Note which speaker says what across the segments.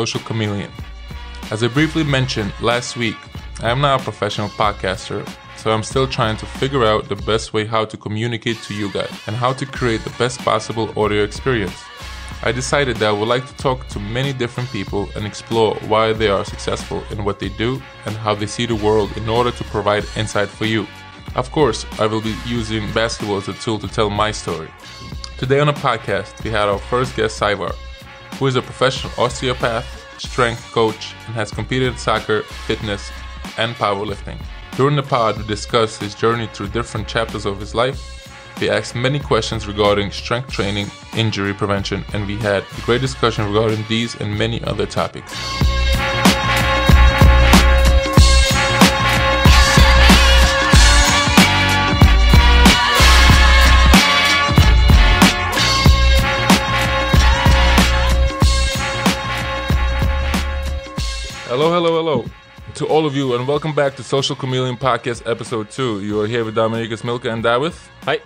Speaker 1: Social Chameleon. As I briefly mentioned last week, I am not a professional podcaster, so I'm still trying to figure out the best way how to communicate to you guys and how to create the best possible audio experience. I decided that I would like to talk to many different people and explore why they are successful in what they do and how they see the world in order to provide insight for you. Of course, I will be using basketball as a tool to tell my story. Today on the podcast, we had our first guest, Sævar, who is a professional osteopath, strength coach, and has competed in soccer, fitness, and powerlifting. During the pod, we discussed his journey through different chapters of his life. We asked many questions regarding strength training, injury prevention, and we had a great discussion regarding these and many other topics. Hello, hello, hello to all of you, and welcome back to Social Chameleon Podcast Episode 2. You are here with Dominykas Milka and David.
Speaker 2: Hi.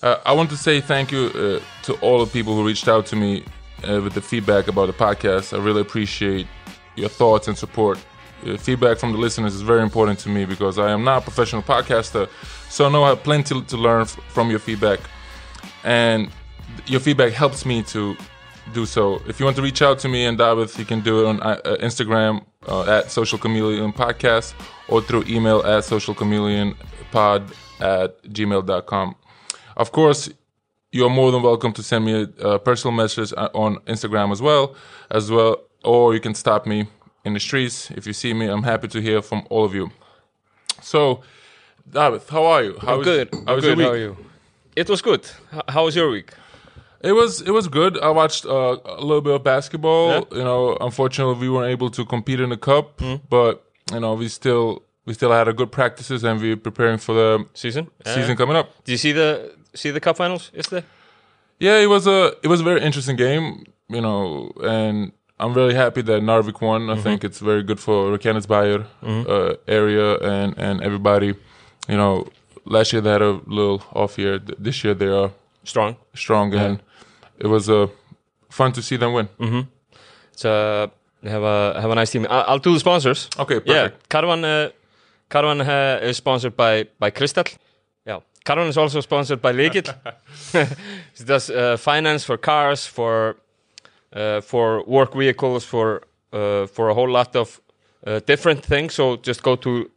Speaker 1: Uh, I want to say thank you uh, to all the people who reached out to me uh, with the feedback about the podcast. I really appreciate your thoughts and support. Uh, feedback from the listeners is very important to me because I am not a professional podcaster, so I know I have plenty to learn f- from your feedback, and your feedback helps me to do so. If you want to reach out to me and David, you can do it on uh, uh, Instagram uh, at Social Chameleon Podcast or through email at socialchameleonpod at gmail.com. Of course, you're more than welcome to send me a, a personal message uh, on Instagram as well, as well, or you can stop me in the streets if you see me. I'm happy to hear from all of you. So, David, how are you? How
Speaker 2: I'm
Speaker 1: was-
Speaker 2: good.
Speaker 1: How
Speaker 2: I'm
Speaker 1: was
Speaker 2: good.
Speaker 1: your
Speaker 2: How are you? It was good. How was your week?
Speaker 1: It was it was good. I watched uh, a little bit of basketball.
Speaker 2: Yeah.
Speaker 1: You know, unfortunately, we weren't able to compete in the cup,
Speaker 2: Hmm.
Speaker 1: but you know, we still we still had a good practices and we're preparing for the
Speaker 2: Season?
Speaker 1: season coming up.
Speaker 2: Did you see the see the cup finals yesterday?
Speaker 1: Yeah, it was a it was a very interesting game. You know, and I'm really happy that Njarðvík won.
Speaker 2: Mm-hmm.
Speaker 1: I think it's very good for Reykjanesbær uh, area and and everybody. You know, last year they had a little off year. This year they are
Speaker 2: Strong.
Speaker 1: strong and it was uh, fun to see them win.
Speaker 2: So uh, have a have a nice team. I'll do the sponsors.
Speaker 1: Okay, perfect.
Speaker 2: Yeah, Caravan. Uh, Caravan uh, is sponsored by by Crystal. Yeah, Caravan is also sponsored by Lykill. it does uh, finance for cars, for uh, for work vehicles, for uh, for a whole lot of uh, different things. So just go to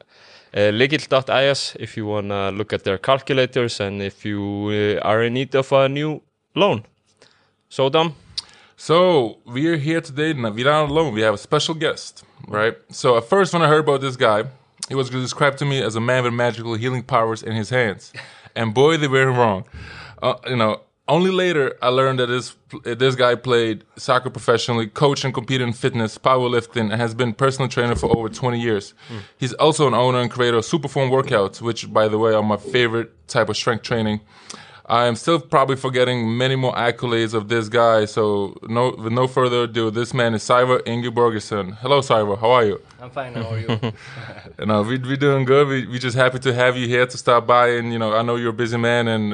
Speaker 2: uh, lykill.is if you want to look at their calculators and if you uh, are in need of a new loan. So Dom,
Speaker 1: So we are here today. and We're not alone. We have a special guest, right? So at first, when I heard about this guy, he was described to me as a man with magical healing powers in his hands, and boy, they were wrong. Uh, you know, only later I learned that this this guy played soccer professionally, coached and competed in fitness, powerlifting, and has been personal trainer for over 20 years. He's also an owner and creator of Superform Workouts, which, by the way, are my favorite type of strength training. I am still probably forgetting many more accolades of this guy. So, no, with no further ado, this man is Sævar Ingeborgsson. Hello, Sævar. How are you?
Speaker 3: I'm fine. How are you?
Speaker 1: You know, we we doing good. We we just happy to have you here to stop by, and you know, I know you're a busy man, and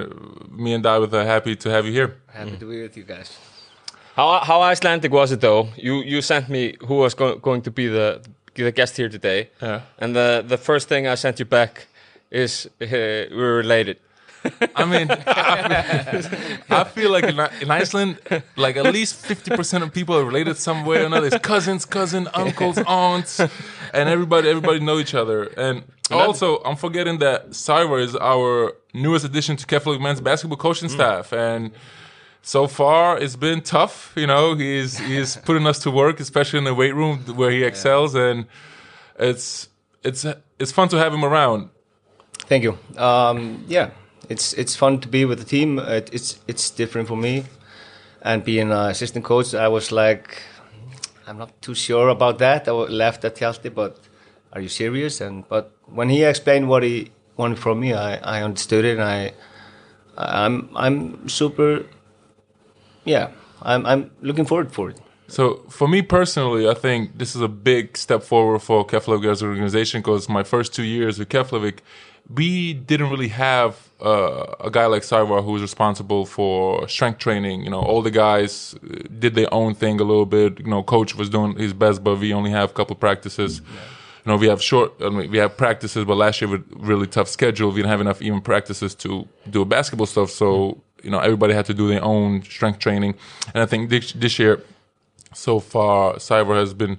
Speaker 1: me and David are happy to have you here.
Speaker 3: Happy to be with you guys.
Speaker 2: how how Icelandic was it though? You you sent me who was go- going to be the the guest here today.
Speaker 1: Yeah.
Speaker 2: And the the first thing I sent you back is uh, we're related.
Speaker 1: I mean, I feel, I feel like in, in Iceland, like at least fifty percent of people are related some way or another. It's cousins, cousin, uncles, aunts, and everybody everybody know each other. And also, I'm forgetting that Sævar is our newest addition to Keflavik men's basketball coaching staff, and so far it's been tough. You know, he's he's putting us to work, especially in the weight room where he excels, and it's it's it's fun to have him around.
Speaker 3: Thank you. Um, yeah, it's it's fun to be with the team. It, it's it's different for me, and being an assistant coach, I was like, I'm not too sure about that. I left at Hjalti, but are you serious? And but when he explained what he wanted from me, I, I understood it, and I I'm I'm super. Yeah, I'm I'm looking forward for it.
Speaker 1: So for me personally, I think this is a big step forward for Keflavik as an organization because my first two years with Keflavik, we didn't really have uh, a guy like Sævar who was responsible for strength training. You know, all the guys uh, did their own thing a little bit. You know, coach was doing his best, but we only have a couple practices. You know, we have short, I mean, we have practices, but last year with really tough schedule, we didn't have enough even practices to do basketball stuff. So, you know, everybody had to do their own strength training. And I think this, this year, so far, Sævar has been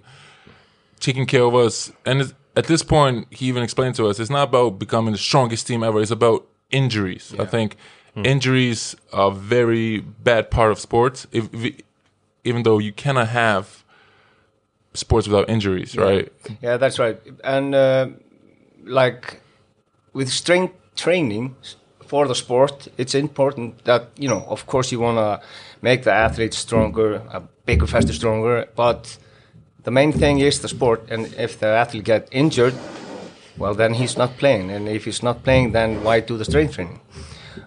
Speaker 1: taking care of us. And it's- at this point, he even explained to us, it's not about becoming the strongest team ever. It's about injuries. I think injuries are a very bad part of sports. If, if, even though you cannot have sports without injuries, right?
Speaker 3: Yeah, that's right. And uh, like with strength training for the sport, it's important that you know, of course, you want to make the athlete stronger, uh, bigger, faster, stronger. But the main thing is the sport, and if the athlete get injured, well, then he's not playing. And if he's not playing, then why do the strength training?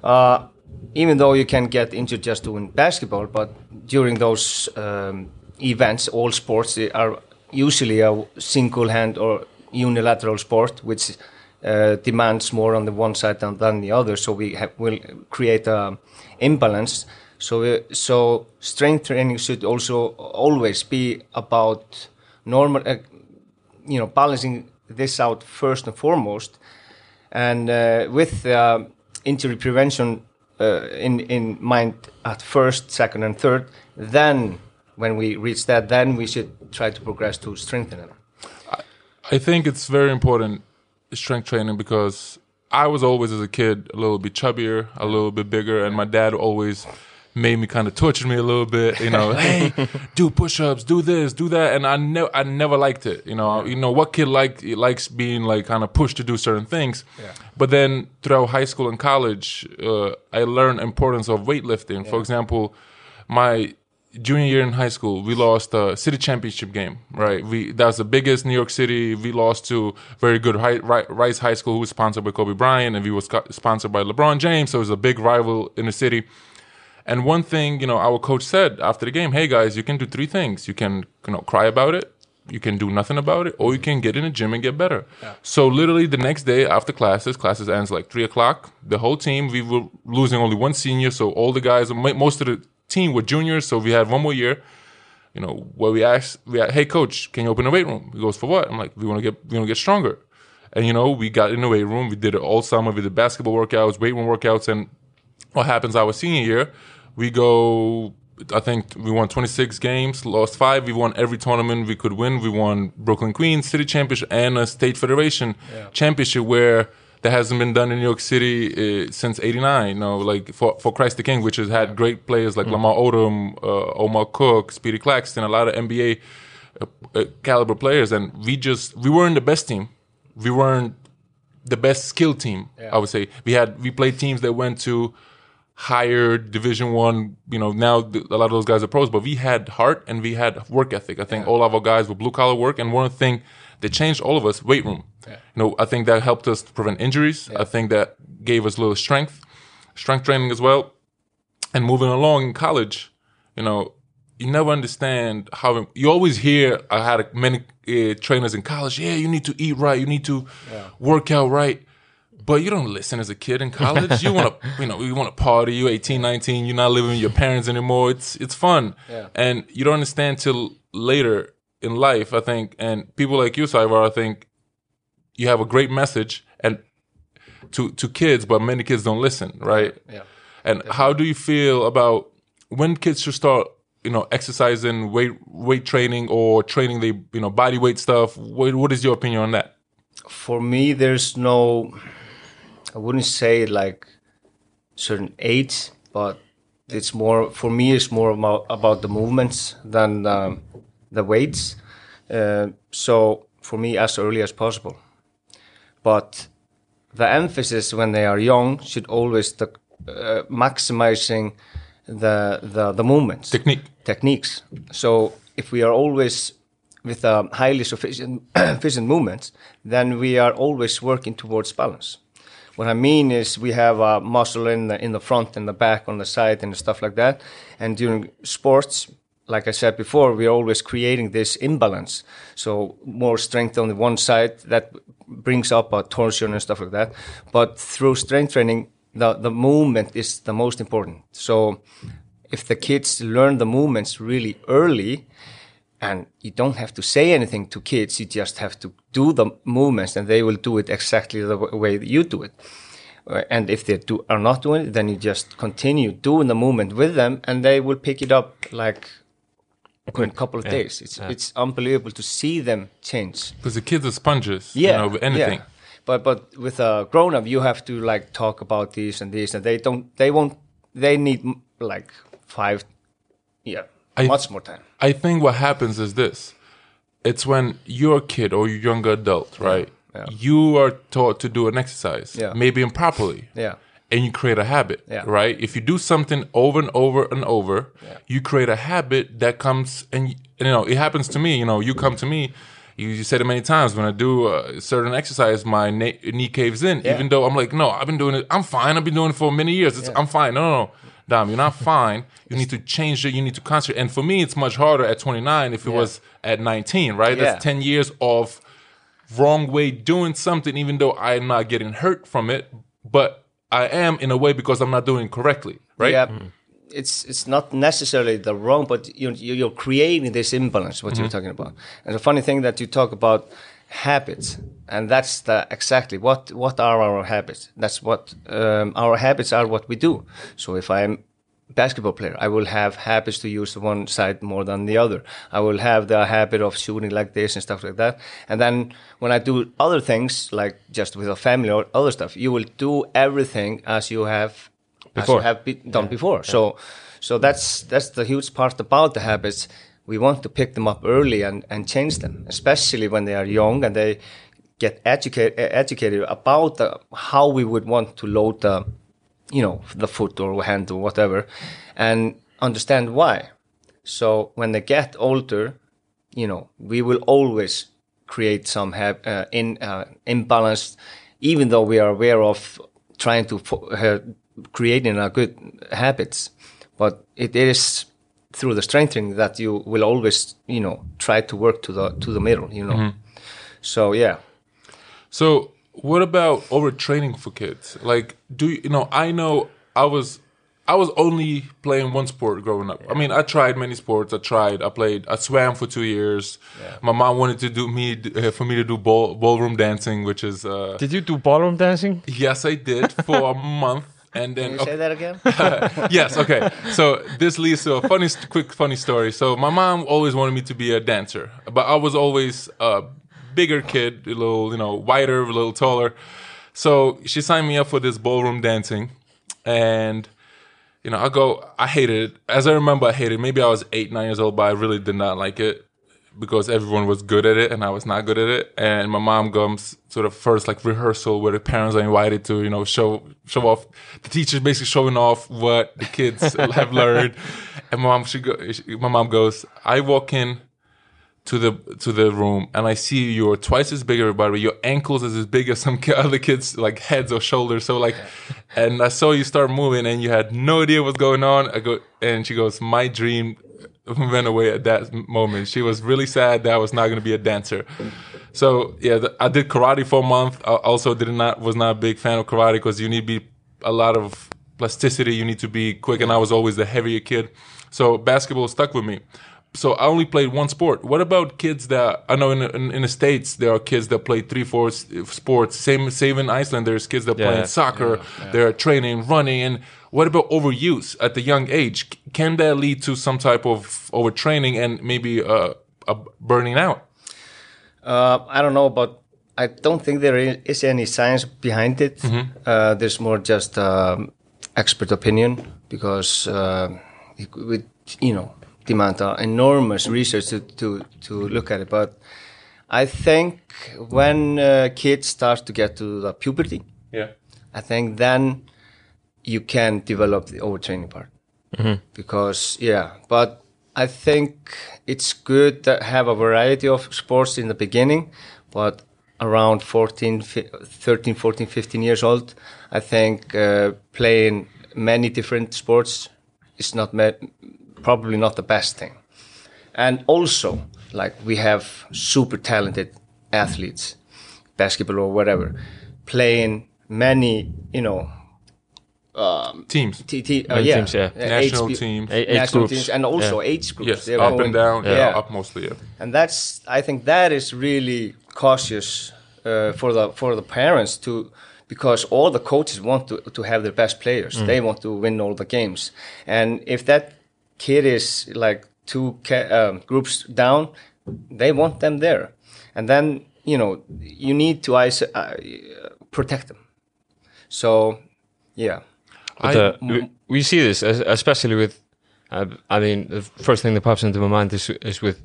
Speaker 3: Uh, even though you can get injured just doing basketball, but during those um, events, all sports are usually a single hand or unilateral sport, which uh, demands more on the one side than, than the other. So we will create a imbalance. So so strength training should also always be about normal, uh, you know, balancing this out first and foremost and uh, with uh, injury prevention uh, in in mind at first, second, and third, then when we reach that, then we should try to progress to strengthen it.
Speaker 1: I think it's very important strength training because I was always as a kid a little bit chubbier, a little bit bigger, and my dad always made me kind of torture me a little bit. You know, hey, do push-ups, do this, do that, and I never, I never liked it. You know, you know what kid like likes being like kind of pushed to do certain things. Yeah. But then throughout high school and college, uh, I learned importance of weightlifting. For example, my junior year in high school, we lost a city championship game. Right, we that was the biggest New York City. We lost to very good Hi- Ri- Rice High School, who was sponsored by Kobe Bryant, and we was sponsored by LeBron James. So it was a big rival in the city. And one thing, you know, our coach said after the game, "Hey guys, you can do three things. You can, you know, cry about it." You can do nothing about it, or you can get in the gym and get better. So literally, the next day after classes, classes ends like three o'clock. The whole team, we were losing only one senior, so all the guys, most of the team were juniors. So we had one more year. You know, where we asked, we asked, "Hey coach, can you open the weight room?" He goes, "For what?" I'm like, "We want to get, we want to get stronger." And you know, we got in the weight room. We did it all summer. We did basketball workouts, weight room workouts, and what happens our senior year? We go. I think we won 26 games, lost five. We won every tournament we could win. We won Brooklyn Queens City Championship and a State Federation Championship, where that hasn't been done in New York City uh, since '89. You know, like for for Christ the King, which has had great players like Lamar Odom, uh, Omar Cook, Speedy Claxton, a lot of NBA uh, uh, caliber players, and we just we weren't the best team. We weren't the best skill team. I would say we had we played teams that went to higher Division One. You know, now a lot of those guys are pros, but we had heart and we had work ethic. I think all of our guys were blue collar work, and one thing that changed all of us weight room. You know, I think that helped us prevent injuries. I think that gave us a little strength, strength training as well. And moving along in college, you know, you never understand how you always hear. I had many uh, trainers in college. Yeah, you need to eat right. You need to work out right. But you don't listen as a kid in college. You want to, you know, you want to party. You're 18, 19. You're not living with your parents anymore. It's it's fun, and you don't understand till later in life. I think, and people like you, Sævar, I think you have a great message and to to kids, but many kids don't listen, right?
Speaker 3: Yeah.
Speaker 1: And how do you feel about when kids should start, you know, exercising, weight weight training, or training the you know body weight stuff? What, what is your opinion on that?
Speaker 3: For me, there's no, I wouldn't say like certain age, but it's more for me. It's more about about the movements than um, the weights. Uh, so for me, as early as possible. But the emphasis when they are young should always the uh, maximizing the the the movements
Speaker 1: Technique.
Speaker 3: techniques. So if we are always with a highly sufficient efficient movements, then we are always working towards balance. What I mean is we have a muscle in the in the front and the back on the side and stuff like that. And during sports, like I said before, we're always creating this imbalance. So more strength on the one side that brings up a torsion and stuff like that. But through strength training, the the movement is the most important. So if the kids learn the movements really early, and you don't have to say anything to kids, you just have to do the movements, and they will do it exactly the way that you do it. Uh, And if they do, are not doing it, then you just continue doing the movement with them, and they will pick it up like in a couple of days. It's it's unbelievable to see them change.
Speaker 1: Because the kids are sponges.
Speaker 3: Yeah,
Speaker 1: You know, with anything.
Speaker 3: yeah. But but with a grown up, you have to like talk about this and this, and they don't. They won't. They need like five, yeah,
Speaker 1: I-
Speaker 3: much more time.
Speaker 1: I think what happens is this. It's when you're a kid or you're a young adult, right?
Speaker 3: yeah.
Speaker 1: You are taught to do an exercise,
Speaker 3: Yeah.
Speaker 1: maybe improperly.
Speaker 3: Yeah,
Speaker 1: and you create a habit,
Speaker 3: Yeah.
Speaker 1: right? If you do something over and over and over, you create a habit that comes and, you know it happens to me. You know, you come to me. You, you said it many times when I do a certain exercise, my na- knee caves in.
Speaker 3: Yeah.
Speaker 1: Even though I'm like, no, I've been doing it. I'm fine. I've been doing it for many years. It's, I'm fine. No, no, no, Dom, you're not fine. You need to change it. You need to concentrate. And for me, it's much harder at 29 if it was at 19, right?
Speaker 3: Yeah.
Speaker 1: That's 10 years of wrong way doing something, even though I'm not getting hurt from it, but I am in a way because I'm not doing it correctly, right?
Speaker 3: yeah. Mm-hmm. It's it's not necessarily the wrong, but you you- you're creating this imbalance. What you're mm-hmm. talking about, and the funny thing that you talk about habits, and that's the exactly what what are our habits. That's what um, our habits are. What we do. So if I'm basketball player, I will have habits to use one side more than the other. I will have the habit of shooting like this and stuff like that. And then when I do other things, like just with a family or other stuff, you will do everything as you have as you
Speaker 2: Before.
Speaker 3: have be, done before. So, so that's that's the huge part about the habits. We want to pick them up early and, and change them, especially when they are young and they get educate, educated about the, how we would want to load the, you know, the foot or hand or whatever, and understand why. So when they get older, you know, we will always create some uh, in uh, imbalance, even though we are aware of trying to uh, creating a good habits. But it is through the strengthening that you will always, you know, try to work to the to the middle. You know. So yeah,
Speaker 1: So, what about overtraining for kids? Like, do you, you know? I know I was, I was only playing one sport growing up. I mean, I tried many sports. I tried. I played. I swam for two years. My mom wanted to do me uh, for me to do ball, ballroom dancing, which is uh,
Speaker 2: Did you do ballroom dancing?
Speaker 1: yes, I did for a month, and then
Speaker 3: can you say that again?
Speaker 1: yes, okay. So this leads to a funny, quick, funny story. So my mom always wanted me to be a dancer, but I was always a bigger kid, a little, you know, wider, a little taller. So she signed me up for this ballroom dancing, and you know, I go, I hated it. As I remember, I hated it. Maybe I was eight, nine years old, but I really did not like it because everyone was good at it and I was not good at it. And my mom comes to the first like rehearsal where the parents are invited to, you know, show show off. The teacher's basically showing off what the kids have learned. And mom, she go, she, my mom goes, I walk in to the to the room and I see you're twice as big everybody. Your ankles is as big as some other kids like heads or shoulders. So like, and I saw you start moving and you had no idea what's going on. I go and she goes, my dream went away at that moment. She was really sad that I was not going to be a dancer. So yeah, I did karate for a month. I also did not was not a big fan of karate because you need to be a lot of plasticity. You need to be quick, and I was always the heavier kid. So basketball stuck with me. So I only played one sport. What about kids that I know in in, in the states there are kids that play three, four sports. Same same in Iceland. There's kids that play
Speaker 2: Yeah.
Speaker 1: in soccer. They're training, running, and what about overuse at the young age? Can that lead to some type of overtraining and maybe uh, a burning out?
Speaker 3: Uh, I don't know, but I don't think there is any science behind it. Uh, there's more just um, expert opinion because uh, it would, you know, demand uh, enormous research to, to, to look at it. But I think when uh, kids start to get to the puberty,
Speaker 1: Yeah.
Speaker 3: I think then you can develop the overtraining part. Because, yeah, but I think it's good to have a variety of sports in the beginning, but around 14, 13, 14, 15 years old, I think uh, playing many different sports is not me- probably not the best thing. And also, like we have super talented athletes basketball or whatever, playing many, you know,
Speaker 1: Teams.
Speaker 3: T, T, uh, yeah,
Speaker 2: teams, yeah.
Speaker 3: uh,
Speaker 1: National
Speaker 3: age,
Speaker 1: teams.
Speaker 2: A- age
Speaker 3: national
Speaker 2: groups.
Speaker 3: teams, and also
Speaker 2: Yeah.
Speaker 3: age groups.
Speaker 1: Yes,
Speaker 3: They're
Speaker 1: up
Speaker 3: going-
Speaker 1: and down. Yeah,
Speaker 3: yeah.
Speaker 1: up mostly. Yeah.
Speaker 3: and that's I think that is really cautious uh, for the for the parents to because all the coaches want to to have their best players. They want to win all the games, and if that kid is like two ca- um, groups down, they want them there, and then you know you need to iso- uh, protect them. So yeah,
Speaker 2: But
Speaker 1: I-
Speaker 2: we, we see this, especially with. Uh, I mean, the first thing that pops into my mind is is with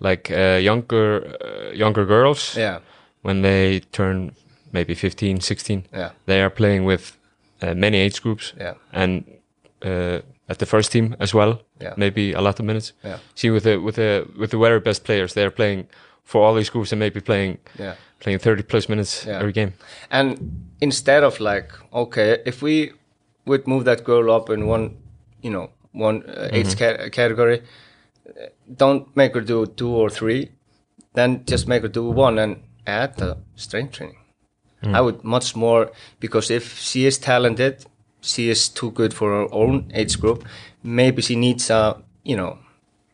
Speaker 2: like uh, younger uh, younger girls
Speaker 3: yeah,
Speaker 2: when they turn maybe 15, 16.
Speaker 3: yeah,
Speaker 2: They are playing with uh, many age groups
Speaker 3: yeah,
Speaker 2: and uh, at the first team as well.
Speaker 3: Yeah.
Speaker 2: Maybe a lot of minutes.
Speaker 3: yeah,
Speaker 2: See with the with the with the very best players, they are playing for all these groups and maybe playing
Speaker 3: yeah.
Speaker 2: playing 30 plus minutes
Speaker 3: Yeah.
Speaker 2: every game.
Speaker 3: And instead of like, okay, if we would move that girl up in one, you know, one uh, age ca- category, don't make her do two or three, then just make her do one and add the strength training. I would much more because if she is talented, she is too good for her own age group. Maybe she needs a, you know,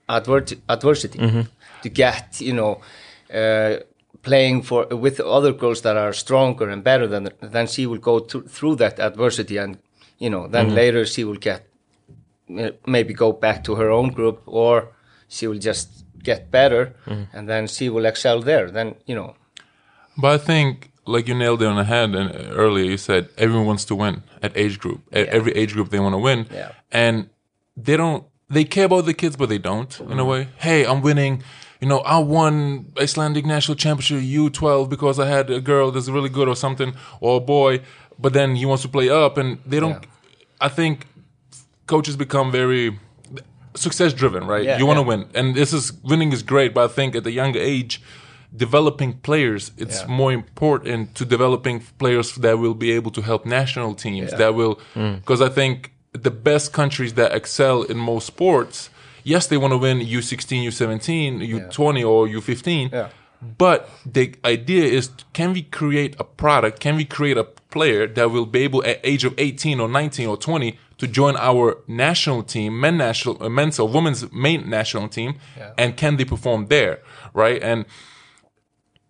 Speaker 3: advert- adversity to get, you know, uh, playing for with other girls that are stronger and better than then she will go thr- through that adversity and you know then mm-hmm. later she will get maybe go back to her own group or she will just get better mm-hmm. and then she will excel there then you know
Speaker 1: But I think, like you nailed it on the head, and earlier you said everyone wants to win at age group. At every age group, they want to win,
Speaker 3: Yeah.
Speaker 1: and they don't. They care about the kids, but they don't. In a mm-hmm. way, hey, I'm winning. You know, I won Icelandic national championship U12 because I had a girl that's really good or something, or a boy. But then he wants to play up, and they don't. I think coaches become very success driven, right?
Speaker 3: Yeah,
Speaker 1: you want to
Speaker 3: yeah.
Speaker 1: win, and this is winning is great, but I think at the younger age, developing players, it's
Speaker 3: Yeah.
Speaker 1: more important to developing players that will be able to help national teams. That will, mm. because I think the best countries that excel in most sports, yes, they want to win U16, U17, U20, or U15.
Speaker 3: Yeah.
Speaker 1: But the idea is, can we create a product? Can we create a player that will be able, at age of 18 or 19 or 20, to join our national team, men national, uh, men's or women's main national team, and can they perform there, right? And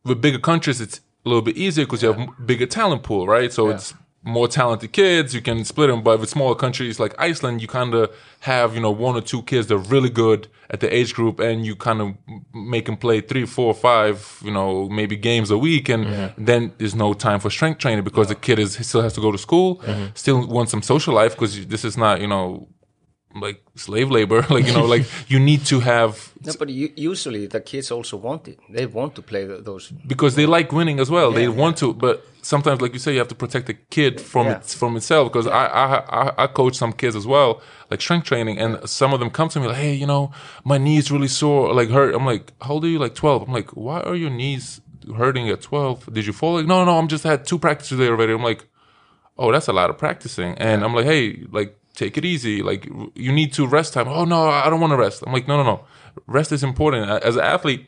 Speaker 1: with bigger countries, it's a little bit easier because you have bigger talent pool, right? So it's more talented kids. You can split them. But with smaller countries like Iceland, you kind of have you know one or two kids that are really good at the age group, and you kind of make them play three, four, five, you know, maybe games a week, and mm-hmm. then there's no time for strength training because the kid is still has to go to school, mm-hmm. still wants some social life because this is not you know like slave labor like you know like you need to have
Speaker 3: no, but usually the kids also want it they want to play th- those
Speaker 1: because they like winning as well. they
Speaker 3: Yeah,
Speaker 1: want to, but sometimes, like you say, you have to protect the kid from
Speaker 3: Yeah.
Speaker 1: its from itself. Because I, I I I coach some kids as well, like strength training, and some of them come to me like, "Hey, you know, my knees really sore, like hurt." I'm like, "How old are you?" Like twelve. I'm like, "Why are your knees hurting at twelve? Did you fall?" Like, "No, no, I'm just had two practices there already." I'm like, "Oh, that's a lot of practicing," and I'm like, "Hey, like." Take it easy. Like you need to rest time. Oh no, I don't want to rest. I'm like, no, no, no. Rest is important. As an athlete,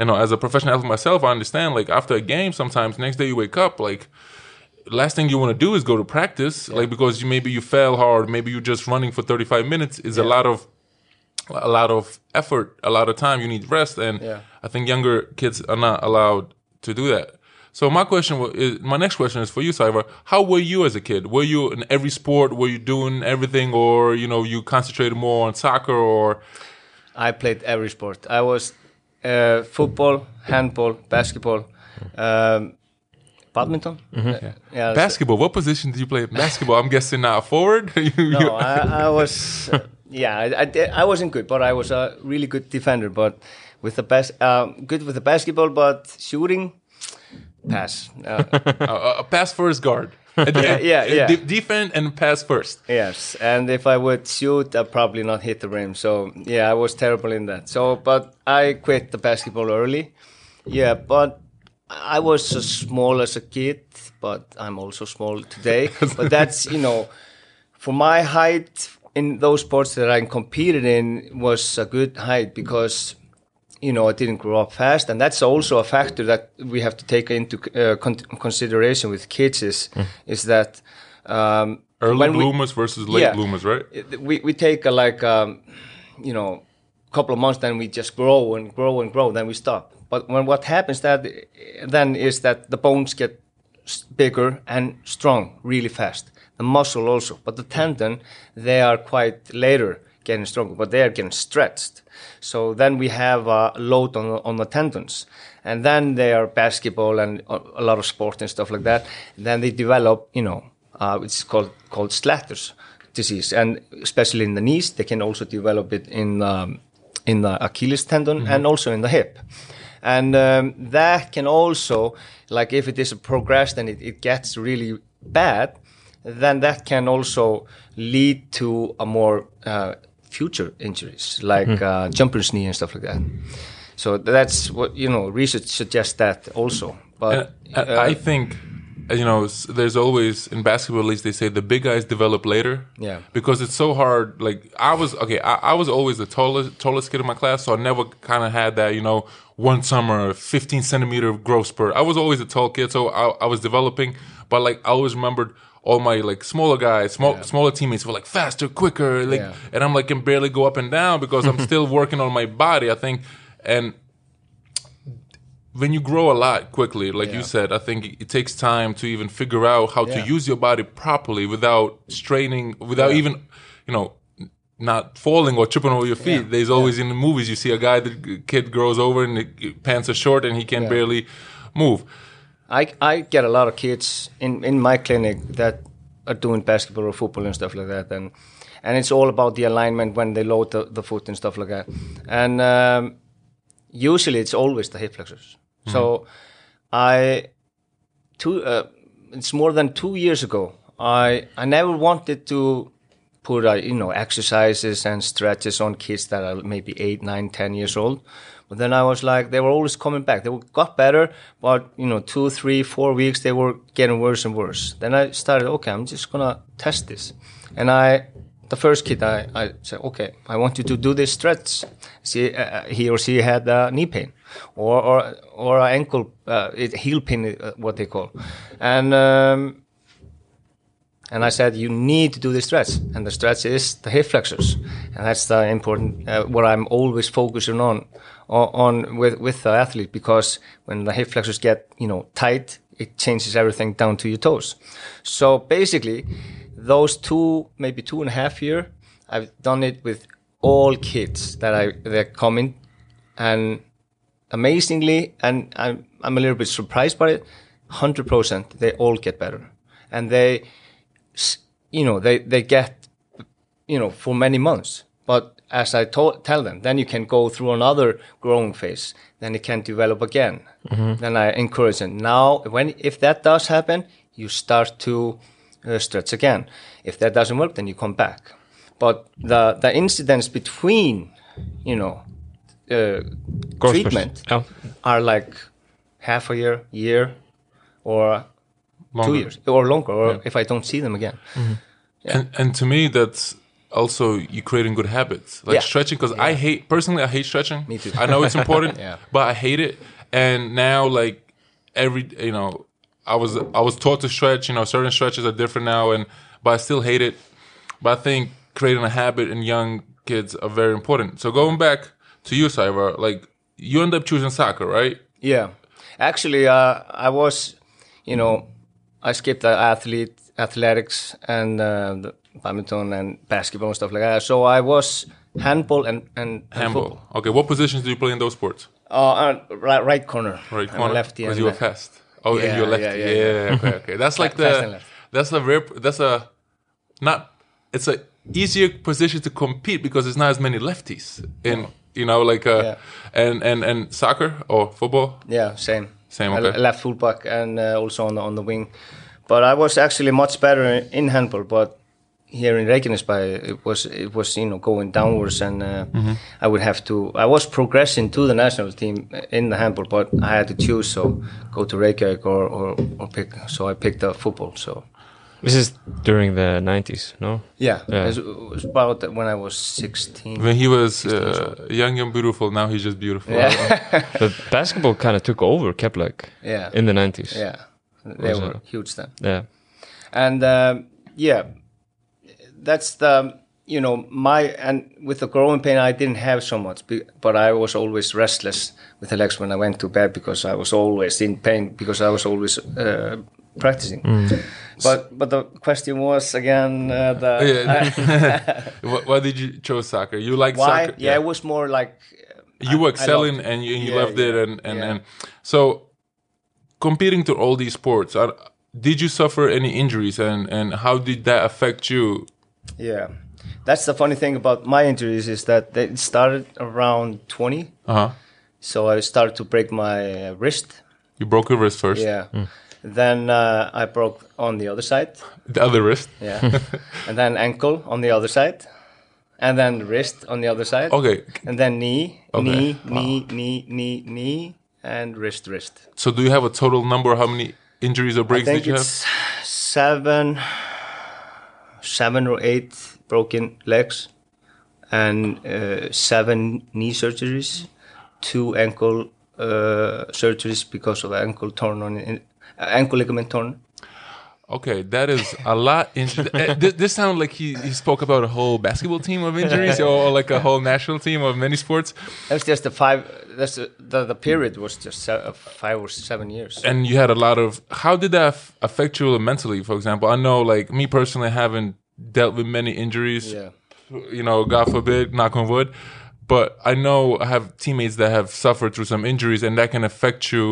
Speaker 1: you know, as a professional athlete myself, I understand. Like after a game, sometimes next day you wake up, like last thing you want to do is go to practice, like because you maybe you fell hard, maybe you're just running for 35 minutes. Is a lot of a lot of effort, a lot of time. You need rest, and
Speaker 3: Yeah.
Speaker 1: I think younger kids are not allowed to do that. So my question is, my next question is for you, Sævar. How were you as a kid? Were you in every sport? Were you doing everything, or you know, you concentrated more on soccer, or
Speaker 3: I played every sport. I was uh, football, handball, basketball, um, badminton. Uh, yeah, so-
Speaker 1: basketball? What position did you play basketball? I'm guessing not forward.
Speaker 3: No, I, I was. Uh, yeah, I, I, did- I wasn't good, but I was a really good defender. But with the best, um, good with the basketball, but shooting, pass. Uh,
Speaker 1: uh, uh, pass first guard.
Speaker 3: Yeah, yeah, yeah.
Speaker 1: De- defend and pass first.
Speaker 3: Yes, and if I would shoot, I'd probably not hit the rim. So yeah, I was terrible in that. So, but I quit the basketball early. Yeah, but I was as small as a kid, but I'm also small today. but that's you know, for my height in those sports that I competed in was a good height because you know, I didn't grow up fast, and that's also a factor that we have to take into uh, con- consideration with kids. Is is that um,
Speaker 1: Early
Speaker 3: when we-
Speaker 1: bloomers versus late
Speaker 3: Yeah.
Speaker 1: bloomers, right?
Speaker 3: we we take a like um, you know a couple of months then we just grow and grow and grow then we stop but when what happens that then is that the bones get bigger and strong really fast the muscle also but the tendon they are quite later getting stronger but they are getting stretched so then we have a load on, the- on the tendons and then they are basketball and a lot of sport and stuff like that. Then they develop you know uh, it's called called Schlatter's disease, and especially in the knees, they can also develop it in um, in the Achilles tendon and also in the hip, and um, that can also, like if it is progressed and it, it gets really bad, then that can also lead to a more uh, future injuries like uh, jumper's knee and stuff like that. So that's what you know. Research suggests that also, but
Speaker 1: And I, I think, uh, you know, there's always in basketball at least they say the big guys develop later.
Speaker 3: Yeah.
Speaker 1: Because it's so hard. Like I was okay. I, I was always the tallest tallest kid in my class, so I never kind of had that. You know, one summer, 15 centimeter growth spurt. I was always a tall kid, so I, I was developing. But like I always remembered. All my like smaller guys, small smaller teammates were like faster, quicker, like,
Speaker 3: Yeah.
Speaker 1: and I'm like can barely go up and down because I'm still working on my body. I think, and when you grow a lot quickly, like you said, I think it takes time to even figure out how
Speaker 3: Yeah.
Speaker 1: to use your body properly without straining, without even, you know, not falling or tripping over your feet.
Speaker 3: Yeah.
Speaker 1: There's always in the movies you see a guy, the kid grows over and the pants are short and he can
Speaker 3: Yeah.
Speaker 1: barely move.
Speaker 3: I, I get a lot of kids in, in my clinic that are doing basketball or football and stuff like that, and and it's all about the alignment when they load the, the foot and stuff like that. And um, usually it's always the hip flexors. So I two uh, it's more than two years ago. I I never wanted to put uh, you know exercises and stretches on kids that are maybe eight, nine, ten years old. But then I was like, they were always coming back. They got better, but you know, two, three, four weeks they were getting worse and worse. Then I started, okay, I'm just gonna test this, and I. The first kid, I, I said, okay, I want you to do this stretch. See, uh, he or she had uh, knee pain, or or or ankle, uh, heel pain, uh, what they call, and um, and I said, you need to do the stretch. And the stretch is the hip flexors. And that's the important, uh, what I'm always focusing on, on, with, with the athlete, because when the hip flexors get, you know, tight, it changes everything down to your toes. So basically, those two, maybe two and a half year, I've done it with all kids that I, that come in and amazingly, and I'm, I'm a little bit surprised by it, 100% they all get better. And they, you know, they, they get, you know, for many months. But as I tell them, then you can go through another growing phase. Then it can develop again. Then I encourage them. Now, when if that does happen, you start to uh, stretch again. If that doesn't work, then you come back. But the the incidents between, you know, uh, treatment.
Speaker 2: Yeah.
Speaker 3: are like half a year, year, or
Speaker 1: Longer.
Speaker 3: two years or longer, or if I don't see them again.
Speaker 1: And and to me, that's also you creating good habits like
Speaker 3: Yeah.
Speaker 1: stretching. Because I hate personally, I hate stretching.
Speaker 3: Me too.
Speaker 1: I know it's important,
Speaker 3: Yeah.
Speaker 1: but I hate it. And now, like every you know, I was I was taught to stretch. You know, certain stretches are different now, and but I still hate it. But I think creating a habit in young kids are very important. So going back to you, Sævar, like you end up choosing soccer, right?
Speaker 3: Yeah, actually, uh, I was, you know, I skipped the athlete, athletics, and uh, the badminton and basketball and stuff like that. So I was handball and and, and
Speaker 1: Handball.
Speaker 3: football.
Speaker 1: Okay, what positions do you play in those sports?
Speaker 3: Uh, uh, right, right corner.
Speaker 1: Right
Speaker 3: I'm
Speaker 1: corner.
Speaker 3: lefty.
Speaker 1: Because you were fast. Oh, and
Speaker 3: Yeah,
Speaker 1: you're lefty.
Speaker 3: yeah,
Speaker 1: Yeah,
Speaker 3: yeah,
Speaker 1: yeah, okay, okay. That's like the that's a rare that's a not it's a easier position to compete because there's not as many lefties in you know like uh and and and soccer or football.
Speaker 3: Yeah, same.
Speaker 1: Same, okay.
Speaker 3: left fullback and uh, also on the on the wing, but I was actually much better in handball. But here in Reykjanesbæ, it was it was you know going downwards, and uh,
Speaker 1: Mm-hmm.
Speaker 3: I would have to. I was progressing to the national team in the handball, but I had to choose. So go to Reykjavik or or, or pick. So I picked the football. So
Speaker 2: This is during the 90s, no?
Speaker 3: Yeah,
Speaker 2: Yeah.
Speaker 3: It, was, about when I was 16.
Speaker 1: When he was uh, young and beautiful, now he's just beautiful.
Speaker 3: Yeah,
Speaker 2: But basketball kind of took over Keflavik
Speaker 3: yeah,
Speaker 2: in the 90s.
Speaker 3: yeah. They
Speaker 2: Was
Speaker 3: were
Speaker 2: it?
Speaker 3: huge then.
Speaker 2: Yeah.
Speaker 3: and um, yeah that's the you know my and with the growing pain i didn't have so much but i was always restless with the legs when i went to bed because i was always in pain because i was always uh, practicing but but the question was again uh, the
Speaker 1: Yeah. why, did you chose soccer? You like
Speaker 3: why
Speaker 1: soccer?
Speaker 3: yeah. it was more like
Speaker 1: you were excelling and you, and you
Speaker 3: Yeah,
Speaker 1: loved it and and,
Speaker 3: yeah.
Speaker 1: and so competing to all these sports uh, did you suffer any injuries and and how did that affect you
Speaker 3: yeah that's the funny thing about my injuries is that they started around 20
Speaker 1: uh-huh
Speaker 3: so i started to break my uh, wrist
Speaker 1: you broke your wrist first
Speaker 3: Yeah. Then uh, I broke on the other side.
Speaker 1: the other wrist
Speaker 3: Yeah. and then ankle on the other side. And then wrist on the other side.
Speaker 1: okay
Speaker 3: And then knee,
Speaker 1: Okay.
Speaker 3: knee, knee, knee, knee, knee, and wrist, wrist.
Speaker 1: so do you have a total number how many injuries or
Speaker 3: I
Speaker 1: breaks
Speaker 3: think
Speaker 1: did you have
Speaker 3: it's seven, seven or eight broken legs, and uh, seven knee surgeries, two ankle uh, surgeries because of ankle torn on in, ankle ligament torn.
Speaker 1: Okay, that is a lot. In, uh, this, this sounded like he, he spoke about a whole basketball team of injuries, or like a whole national team of many sports.
Speaker 3: That's just the five. That's the, the, the period was just uh, five or seven years.
Speaker 1: And you had a lot of. How did that f- affect you mentally? For example, I know, like me personally, I haven't dealt with many injuries.
Speaker 3: Yeah,
Speaker 1: You know, God forbid, knock on wood. But I know I have teammates that have suffered through some injuries, and that can affect you,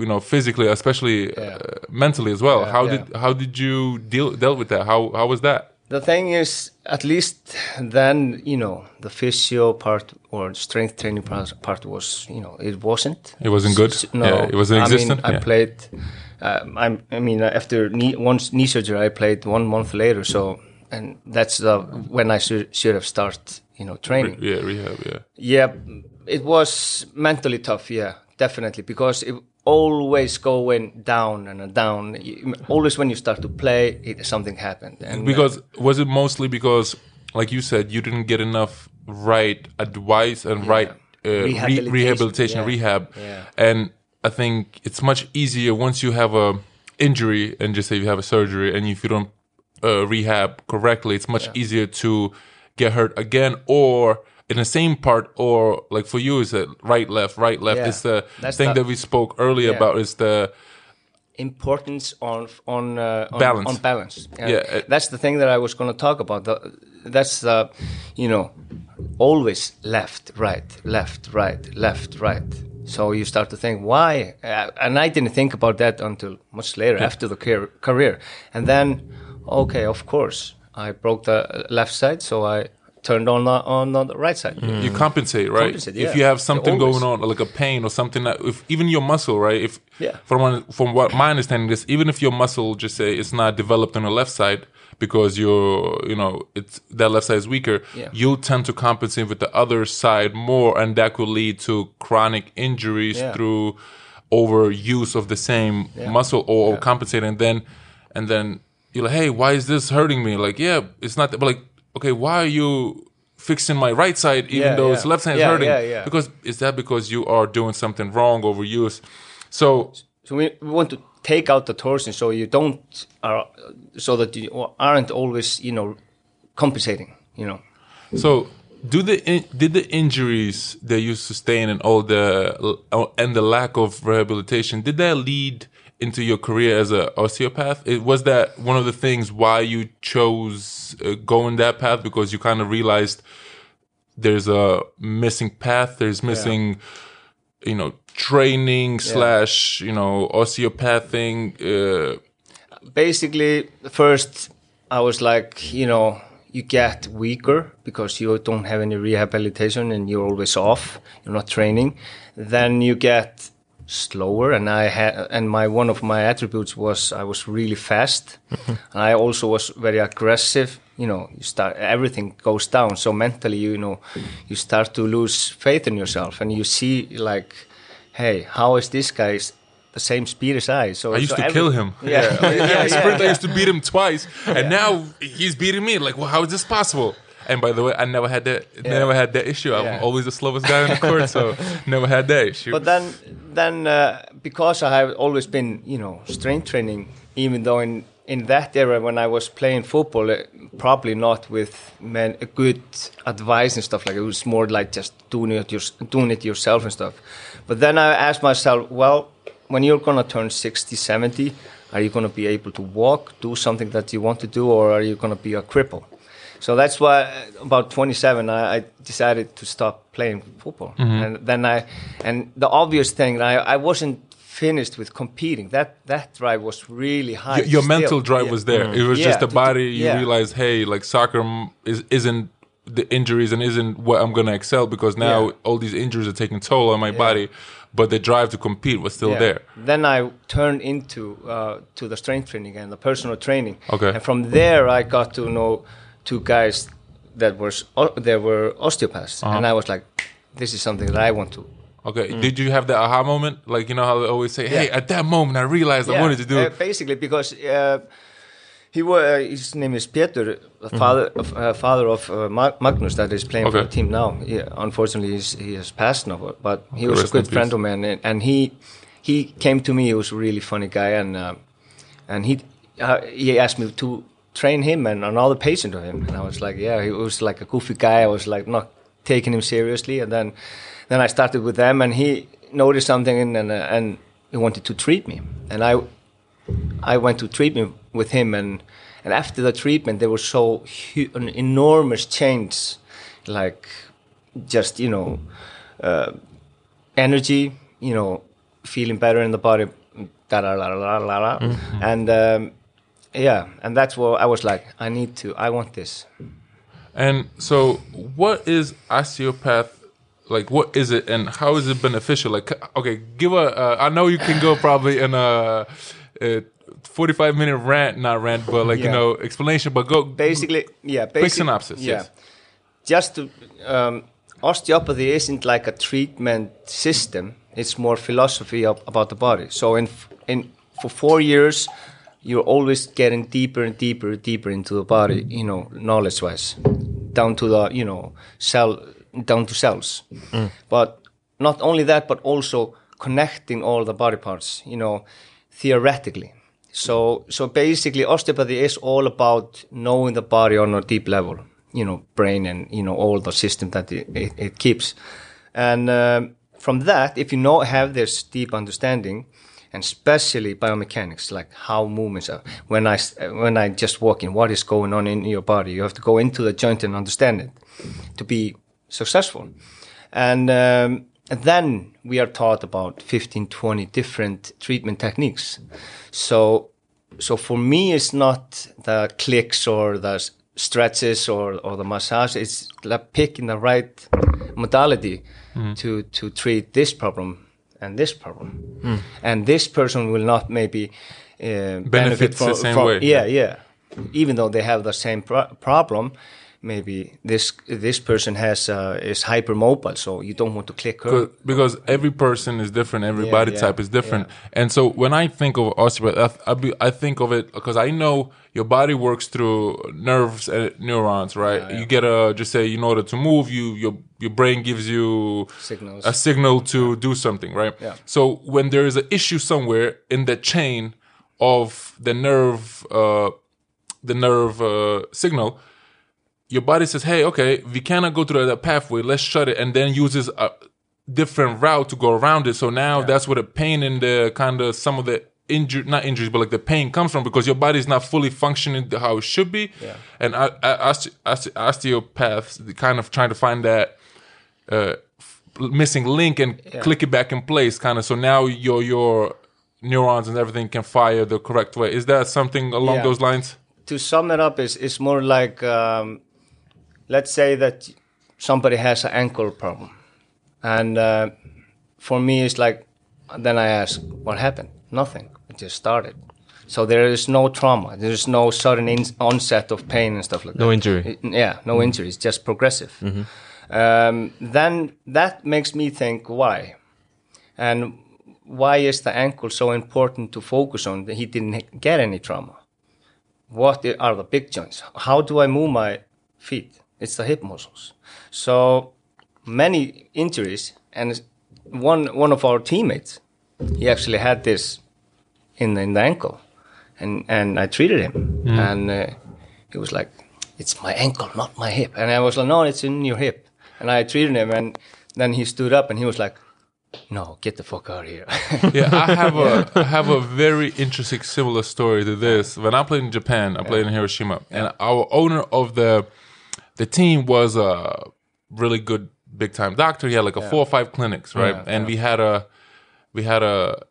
Speaker 1: you know, physically, especially
Speaker 3: Yeah.
Speaker 1: uh, mentally as well.
Speaker 3: Yeah,
Speaker 1: how did how did you deal dealt with that? How how was that?
Speaker 3: the thing is, at least then you know the physio part or strength training part, part was you know it wasn't.
Speaker 1: It wasn't good.
Speaker 3: No,
Speaker 1: yeah, it wasn't
Speaker 3: I
Speaker 1: existent.
Speaker 3: mean, I played. Uh, I'm, I mean, after knee, one knee surgery, I played one month later. So, and that's the when I should should have started, you know, training.
Speaker 1: yeah, rehab. Yeah.
Speaker 3: Yeah, it was mentally tough. Yeah, definitely because it always going down and down. Always when you start to play, it, something happened. And uh,
Speaker 1: Because was it mostly because, like you said, you didn't get enough right advice and right uh, re-
Speaker 3: Rehabilitation,
Speaker 1: rehabilitation,
Speaker 3: yeah.
Speaker 1: rehab,
Speaker 3: Yeah.
Speaker 1: and I think it's much easier once you have a injury and just say you have a surgery and if you don't uh, rehab correctly, it's much easier to get hurt again or. In the same part, or like for you, is it right, left, right, left?
Speaker 3: Yeah.
Speaker 1: It's the thing
Speaker 3: the-
Speaker 1: that we spoke earlier
Speaker 3: Yeah.
Speaker 1: about. Is the
Speaker 3: importance on on uh, on
Speaker 1: Balance.
Speaker 3: On balance. And
Speaker 1: Yeah, uh,
Speaker 3: that's the thing that I was going to talk about. The, that's the, you know, always left, right, left, right, left, right. So you start to think why, uh, and I didn't think about that until much later after the car- career, and then, okay, of course, I broke the left side, so I turned on the on the right side.
Speaker 1: you mm. compensate, right?
Speaker 3: Compensate,
Speaker 1: If you have something
Speaker 3: Always.
Speaker 1: going on, like a pain or something that, if even your muscle, right? If
Speaker 3: Yeah.
Speaker 1: from one, from what my understanding is, even if your muscle, just say, it's not developed on the left side because you're, you know, it's that left side is weaker,
Speaker 3: Yeah.
Speaker 1: you'll tend to compensate with the other side more, and that could lead to chronic injuries
Speaker 3: Yeah.
Speaker 1: through overuse of the same muscle or compensating. And then, and then you're like, hey, why is this hurting me? Like, yeah, it's not. That, but like, okay, why are you fixing my right side even
Speaker 3: Yeah,
Speaker 1: though
Speaker 3: yeah.
Speaker 1: it's left side is
Speaker 3: Yeah,
Speaker 1: hurting?
Speaker 3: yeah, yeah.
Speaker 1: Because is that because you are doing something wrong, overuse? So
Speaker 3: So we, we want to take out the torsion so you don't, uh, so that you aren't always, you know, compensating. You know.
Speaker 1: So, do the in, did the injuries that you sustain and all the and the lack of rehabilitation did that lead into your career as a osteopath? It, was that one of the things why you chose uh, going that path because you kind of realized there's a missing path, there's missing, you know, training slash you know osteopathing. Uh,
Speaker 3: basically first i was like you know you get weaker because you don't have any rehabilitation and you're always off you're not training then you get slower and i had and my one of my attributes was i was really fast and i also was very aggressive you know you start everything goes down so mentally you know you start to lose faith in yourself and you see like hey how is this guy the same speed as I. So
Speaker 1: I used
Speaker 3: so
Speaker 1: to
Speaker 3: every-
Speaker 1: kill him.
Speaker 3: Yeah,
Speaker 1: yeah,
Speaker 3: yeah.
Speaker 1: I
Speaker 3: yeah.
Speaker 1: used to beat him twice, and now he's beating me. Like, well, how is this possible? And by the way, I never had that. Never had that issue. I'm
Speaker 3: Yeah.
Speaker 1: always the slowest guy on the court, so never had that issue.
Speaker 3: But then, then uh, because I have always been, you know, strength training, even though in in that era when I was playing football, uh, probably not with man, a good advice and stuff like it was more like just doing it your, doing it yourself and stuff. But then I asked myself, well, when you're gonna turn 60, 70, are you gonna be able to walk, do something that you want to do, or are you gonna be a cripple? So that's why about 27 I, I decided to stop playing football. And then I and the obvious thing I I wasn't finished with competing. That that drive was really high.
Speaker 1: Y- your mental drive
Speaker 3: Yeah.
Speaker 1: was there. It was
Speaker 3: Yeah,
Speaker 1: just the
Speaker 3: to- to-
Speaker 1: body. You
Speaker 3: yeah.
Speaker 1: realize, hey, like soccer is isn't the injuries and isn't what I'm gonna excel because now
Speaker 3: Yeah.
Speaker 1: all these injuries are taking toll on my body. But the drive to compete was still
Speaker 3: Yeah.
Speaker 1: there.
Speaker 3: Then I turned into uh, to the strength training and the personal training.
Speaker 1: Okay.
Speaker 3: And from there I got to know two guys that was o- they were osteopaths,
Speaker 1: Uh-huh.
Speaker 3: and I was like, this is something that I want to
Speaker 1: Okay. Did you have the aha moment? Like you know how they always say, "Hey,
Speaker 3: Mm. Yeah.
Speaker 1: at that moment, I realized I wanted to do."
Speaker 3: uh,
Speaker 1: it.
Speaker 3: basically because uh, he was uh, his name is Peter, the father of uh, father of uh, Magnus that is playing for the team now. He, unfortunately, he's, he has passed now, but he was a good friend of mine, and, and he he came to me. He was a really funny guy, and uh, and he uh, he asked me to train him and another patient of him, and I was like, yeah, he was like a goofy guy. I was like not taking him seriously, and then then I started with them, and he noticed something, and and, uh, and he wanted to treat me, and I I went to treatment with him, and and after the treatment, there was so hu- an enormous change, like just you know, uh, energy, you know, feeling better in the body, da la la la la la, and um, yeah, and that's what I was like. I need to. I want this.
Speaker 1: And so, what is osteopath? Like, what is it, and how is it beneficial? Like, okay, give a. Uh, I know you can go probably in a, a forty-five minute rant, not rant, but like you know explanation. But go
Speaker 3: Basically, yeah. Basic,
Speaker 1: synopsis,
Speaker 3: Yeah.
Speaker 1: yes.
Speaker 3: Just to um, osteopathy isn't like a treatment system. It's more philosophy of, about the body. So in in for four years, you're always getting deeper and deeper, and deeper into the body. You know, knowledge wise, down to the you know cell, down to cells. But not only that, but also connecting all the body parts. You know, theoretically. So so basically, osteopathy is all about knowing the body on a deep level. You know, brain and you know all the system that it, it, it keeps. And um, from that, if you know have this deep understanding, and especially biomechanics, like how movements are. When I when I just walk in, what is going on in your body? You have to go into the joint and understand it to be successful. And, um, and then we are taught about 15, 20 different treatment techniques. So, so for me, it's not the clicks or the stretches or, or the massage. It's like picking the right modality to, to treat this problem and this problem. And this person will not maybe uh, benefit
Speaker 1: Benefits the
Speaker 3: from,
Speaker 1: same
Speaker 3: from-
Speaker 1: way.
Speaker 3: Yeah, yeah. Even though they have the same pro- problem, maybe this this person has uh, is hypermobile, so you don't want to click her.
Speaker 1: Because- every person is different, every
Speaker 3: Yeah,
Speaker 1: body
Speaker 3: yeah,
Speaker 1: type is different, and so when I think of osteopath, I, I, be, I think of it because I know your body works through nerves and neurons, right? You get a just say in order to move, you your your brain gives you
Speaker 3: Signals.
Speaker 1: a signal to do something, right?
Speaker 3: Yeah.
Speaker 1: So when there is an issue somewhere in the chain of the nerve, uh, the nerve uh, signal, your body says, "Hey, okay, we cannot go through that pathway. Let's shut it," and then uses a different route to go around it. So now that's where the pain and the kind of some of the injury, not injuries, but like the pain comes from because your body is not fully functioning how it should be. Yeah. And I, I, oste- oste- osteopaths kind of trying to find that uh, missing link and click it back in place, kind of. So now your your neurons and everything can fire the correct way. Is that something along
Speaker 3: Yeah.
Speaker 1: those lines?
Speaker 3: to sum it up, is is more like um, let's say that somebody has an ankle problem, and uh, for me it's like then I ask what happened. Nothing. It just started. So there is no trauma. There is no sudden in- onset of pain and stuff like
Speaker 2: No
Speaker 3: that.
Speaker 2: No injury.
Speaker 3: It- yeah, no injury. It's just progressive. Um, then that makes me think why, and why is the ankle so important to focus on? That He didn't get any trauma. What are the big joints? How do I move my feet? It's the hip muscles. So many injuries, and one one of our teammates, he actually had this in the, in the ankle, and and I treated him, and uh, he was like, "It's my ankle, not my hip," and I was like, "No, it's in your hip," and I treated him, and then he stood up and he was like, "No, get the fuck out of here."
Speaker 1: yeah, I have a I have a very interesting similar story to this. When I played in Japan, I played in Hiroshima, and our owner of the the team was a really good big time doctor. He had like a four or five clinics, right?
Speaker 3: Yeah,
Speaker 1: and we had a we had a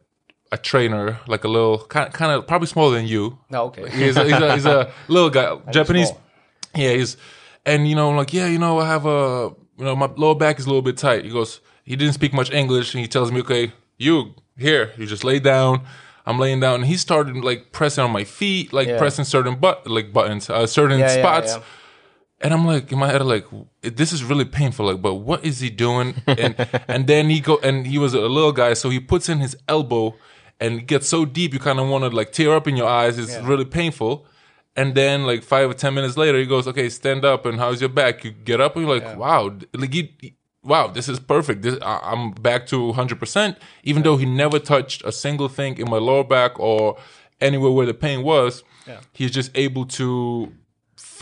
Speaker 1: a trainer, like a little kind kind of probably smaller than you.
Speaker 3: no, okay.
Speaker 1: He's a, he's a, he's a little guy, Japanese. Yeah, he's and you know I'm like yeah, you know I have a you know my lower back is a little bit tight. He goes, he didn't speak much English, and he tells me, okay, you here, you just lay down. I'm laying down, and he started like pressing on my feet, like
Speaker 3: Yeah.
Speaker 1: pressing certain but like buttons, uh, certain
Speaker 3: Yeah, yeah,
Speaker 1: spots.
Speaker 3: Yeah.
Speaker 1: And I'm like in my head, like this is really painful. Like, but what is he doing? And and then he go and he was a little guy, so he puts in his elbow and it gets so deep you kind of want to like tear up in your eyes. It's
Speaker 3: Yeah.
Speaker 1: really painful. And then like five or ten minutes later, he goes, "Okay, stand up." And how's your back? You get up and you're like, "Wow, like he, wow, this is perfect. This, I, I'm back to 100." percent Even though he never touched a single thing in my lower back or anywhere where the pain was, he's just able to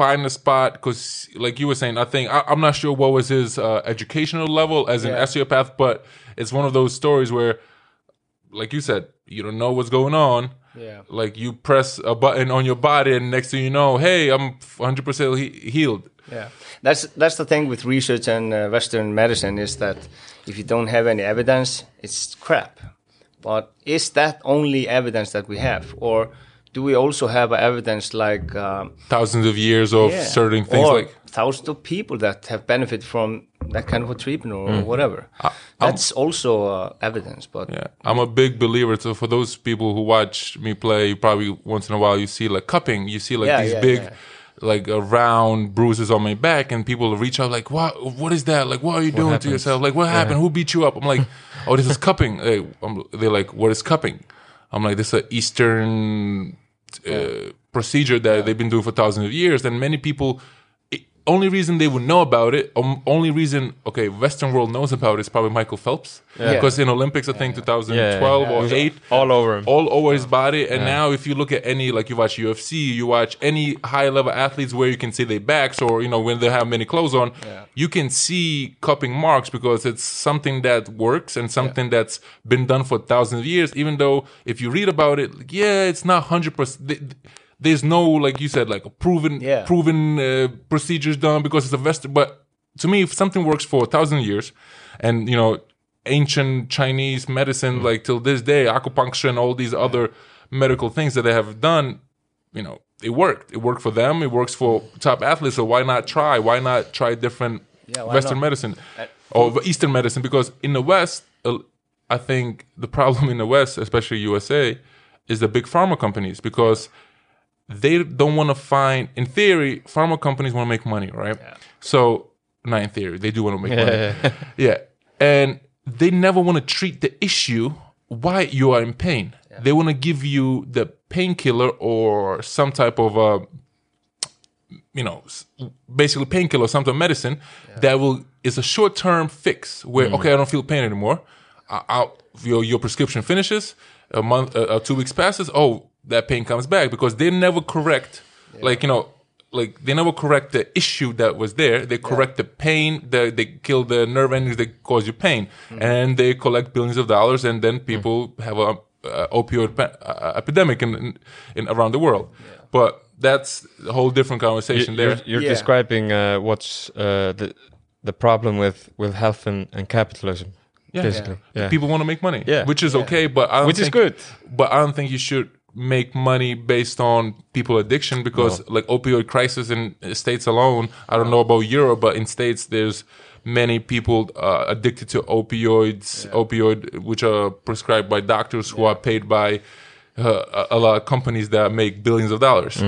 Speaker 1: find a spot because like you were saying i think I, i'm not sure what was his uh, educational level as an
Speaker 3: Yeah.
Speaker 1: osteopath but it's one of those stories where like you said you don't know what's going on
Speaker 3: Yeah.
Speaker 1: like you press a button on your body and next thing you know hey i'm 100% he- healed
Speaker 3: Yeah, that's that's the thing with research and uh, Western medicine is that if you don't have any evidence, it's crap. But is that only evidence that we have, or do we also have evidence like um,
Speaker 1: thousands of years of
Speaker 3: yeah,
Speaker 1: certain things
Speaker 3: or
Speaker 1: like
Speaker 3: thousands of people that have benefited from that kind of a treatment or
Speaker 1: Mm.
Speaker 3: whatever? that's also uh, evidence. But
Speaker 1: Yeah, I'm a big believer. So for those people who watch me play, probably once in a while you see like cupping. You see like
Speaker 3: Yeah,
Speaker 1: these
Speaker 3: yeah,
Speaker 1: big,
Speaker 3: yeah.
Speaker 1: like uh, round bruises on my back, and people reach out like, "What? What is that? Like, what are you doing to yourself? Like, what happened? Who beat you up?" I'm like, "Oh, this is cupping." Hey, I'm, they're like, "What is cupping?" I'm like, "This is an Eastern uh, procedure that they've been doing for thousands of years, and many people." It- Only reason they would know about it, um, only reason, okay, Western world knows about it is probably Michael Phelps.
Speaker 3: Yeah.
Speaker 1: Because in Olympics, I think 2012
Speaker 2: Yeah,
Speaker 1: or 8,
Speaker 2: all over him.
Speaker 1: all over his body. And now, if you look at any, like you watch UFC, you watch any high level athletes where you can see their backs or, you know, when they have many clothes on, you can see cupping marks because it's something that works and something that's been done for thousands of years. Even though if you read about it, like, yeah, it's not 100%. th- th- There's no, like you said, like a proven,
Speaker 3: Yeah.
Speaker 1: proven uh, procedures done because it's a Western. But to me, if something works for a thousand years, and you know, ancient Chinese medicine, like till this day, acupuncture and all these other medical things that they have done, you know, it worked. It worked for them. It works for top athletes. So why not try? Why not try different
Speaker 3: Yeah,
Speaker 1: Western
Speaker 3: not?
Speaker 1: medicine or Eastern medicine? Because in the West, I think the problem in the West, especially USA, is the big pharma companies because they don't want to find in theory pharma companies want to make money right? So not in theory they do want to make money. Yeah. And they never want to treat the issue why you are in pain. They want to give you the painkiller or some type of uh, you know basically painkiller some type of medicine that will is a short-term fix where okay i don't feel pain anymore. I, I'll, your, your prescription finishes a month uh, uh, two weeks passes. Oh that pain comes back because they never correct like you know like they never correct the issue that was there they correct the pain the, they kill the nerve endings that cause you pain and they collect billions of dollars and then people have a uh, opioid pa- uh, epidemic in, in, in around the world but that's a whole different conversation
Speaker 2: You- you're,
Speaker 1: there
Speaker 2: you're
Speaker 3: Yeah.
Speaker 2: describing uh, what's uh, the the problem with with health and, and capitalism.
Speaker 1: Yeah.
Speaker 2: basically. Yeah.
Speaker 1: people want to make money
Speaker 2: Yeah.
Speaker 1: which is okay but I don't
Speaker 2: Which is good.
Speaker 1: but I don't think you should make money based on people addiction because like opioid crisis in states alone I don't know about Europe but in states there's many people uh, addicted to opioids opioid which are prescribed by doctors who are paid by uh, a lot of companies that make billions of dollars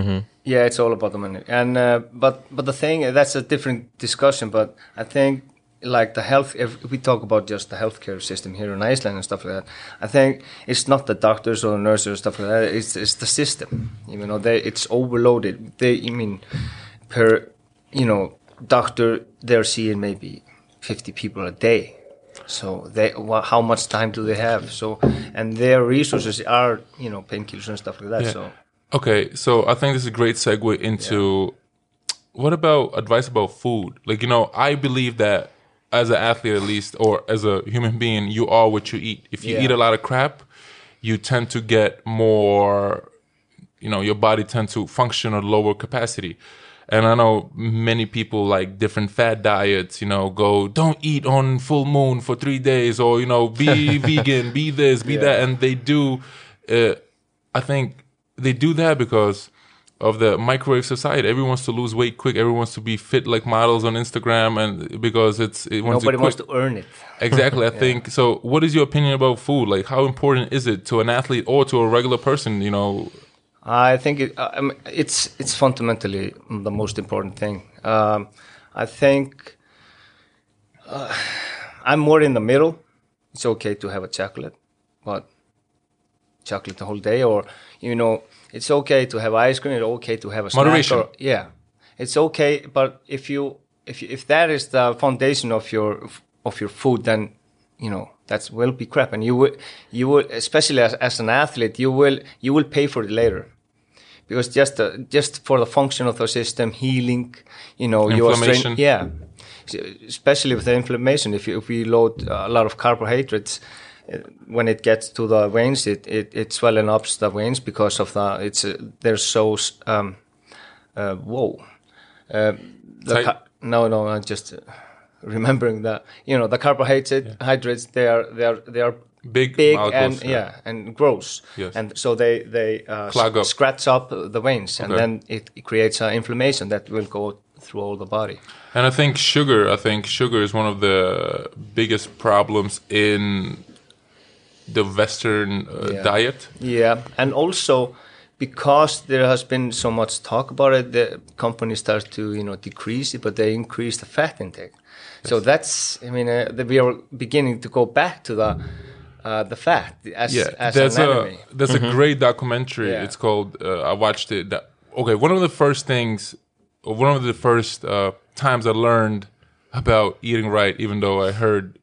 Speaker 3: Yeah, it's all about the money. And uh, but but the thing that's a different discussion. But I think like the health. If we talk about just the healthcare system here in Iceland and stuff like that, I think it's not the doctors or the nurses or stuff like that. It's it's the system. You know, they it's overloaded. They, I mean, per you know doctor, they're seeing maybe fifty people a day. So they, how much time do they have? So, and their resources are, you know, painkillers and stuff like that.
Speaker 1: Yeah.
Speaker 3: So,
Speaker 1: Okay, so I think this is a great segue into what about advice about food? Like, you know, I believe that as an athlete, at least, or as a human being, you are what you eat. If you
Speaker 3: Yeah.
Speaker 1: eat a lot of crap, you tend to get more, you know, your body tends to function at lower capacity. And I know many people like different fat diets, you know, go, don't eat on full moon for three days, or, you know, be vegan, be this, be that. And they do, uh, I think they do that because of the microwave society. Everyone wants to lose weight quick. Everyone wants to be fit like models on Instagram, and because it's it wants
Speaker 3: nobody
Speaker 1: it
Speaker 3: wants to earn it.
Speaker 1: Exactly. I think so. What is your opinion about food? Like, how important is it to an athlete or to a regular person? You know,
Speaker 3: I think it, uh, I mean, it's it's fundamentally the most important thing. Um, I think uh, I'm more in the middle. It's okay to have a chocolate, but chocolate the whole day, or you know, it's okay to have ice cream. It's okay to have a snack
Speaker 1: Moderation.
Speaker 3: or- yeah, it's okay. But if you if you, if that is the foundation of your of your food, then you know that's will be crap, and you will you will especially as, as an athlete, you will you will pay for it later because just uh, just for the function of the system, healing, you know, you are strain-
Speaker 1: Inflammation.
Speaker 3: yeah, especially with the inflammation. If you, if we load a lot of carbohydrates, when it gets to the veins, it it, it swelling up the veins because of the it's uh, they're so um, uh, whoa. Uh, the no, no, I'm just remembering that you know the carbohydrates hydrates they are they are they are
Speaker 1: Big
Speaker 3: big and
Speaker 1: yeah.
Speaker 3: yeah. and gross
Speaker 1: Yes.
Speaker 3: and so they they uh,
Speaker 1: up.
Speaker 3: scratch up the veins and then it, it creates an inflammation that will go through all the body
Speaker 1: and I think sugar. I think sugar is one of the biggest problems in the Western uh,
Speaker 3: Yeah.
Speaker 1: diet.
Speaker 3: yeah and also because there has been so much talk about it the company starts to you know decrease it but they increase the fat intake so that's i mean uh, that we are beginning to go back to the uh, the fat as,
Speaker 1: yeah,
Speaker 3: as
Speaker 1: there's
Speaker 3: an
Speaker 1: a
Speaker 3: enemy.
Speaker 1: there's a great documentary.
Speaker 3: Yeah.
Speaker 1: It's called. Uh, I watched it. That, okay, one of the first things, one of the first uh, times I learned about eating right, even though I heard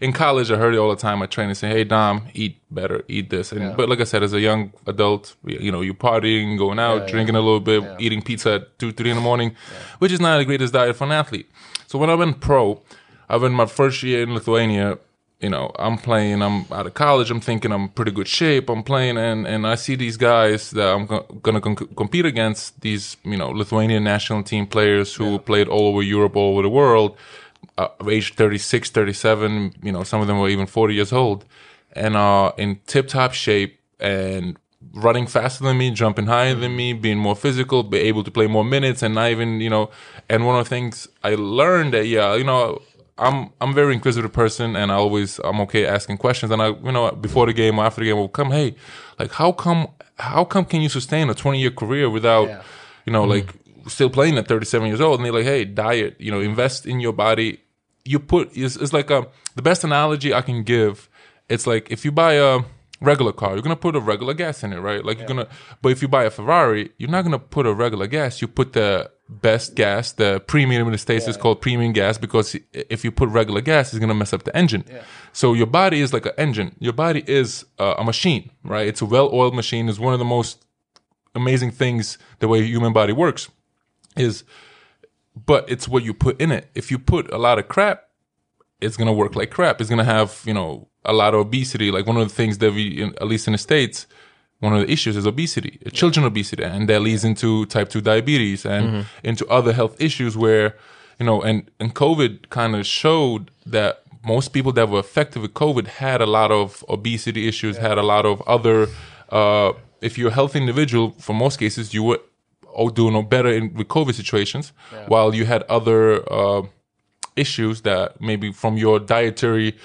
Speaker 1: in college, I heard it all the time. My trainer saying, "Hey, Dom, eat better, eat this." And but like I said, as a young adult, you know, you're partying, going out,
Speaker 3: Yeah,
Speaker 1: drinking a little bit, eating pizza at two, three in the morning, which is not the greatest diet for an athlete. So when I went pro, I went my first year in Lithuania. You know, I'm playing. I'm out of college. I'm thinking I'm pretty good shape. I'm playing, and and I see these guys that I'm go- gonna con- compete against. These you know Lithuanian national team players who played all over Europe, all over the world uh, of age 36, 37, you know, some of them were even 40 years old. And uh, in tip top shape and running faster than me, jumping higher than me, being more physical, be able to play more minutes and not even, you know, and one of the things I learned that, yeah, you know, I'm I'm a very inquisitive person and I always I'm okay asking questions. And I you know before the game or after the game will come hey like how come how come can you sustain a 20 year career without
Speaker 3: Yeah.
Speaker 1: you know like still playing at 37 years old and they're like hey diet you know invest in your body. You put it's, it's like a the best analogy i can give it's like if you buy a regular car you're gonna put a regular gas in it right? Like you're gonna but if you buy a ferrari you're not gonna put a regular gas. You put the best gas the premium in the states is called premium gas because if you put regular gas it's gonna mess up the engine. So your body is like an engine. Your body is uh, a machine right? It's a well-oiled machine. It's one of the most amazing things the way human body works is but it's what you put in it. If you put a lot of crap it's gonna work like crap. It's gonna have you know a lot of obesity. Like one of the things that we in, at least in the states one of the issues is obesity. Children obesity and that leads into type 2 diabetes and into other health issues where you know and and covid kind of showed that most people that were affected with covid had a lot of obesity issues had a lot of other uh if you're a healthy individual for most cases you would oh, do no better in with covid situations while you had other uh issues that maybe from your dietary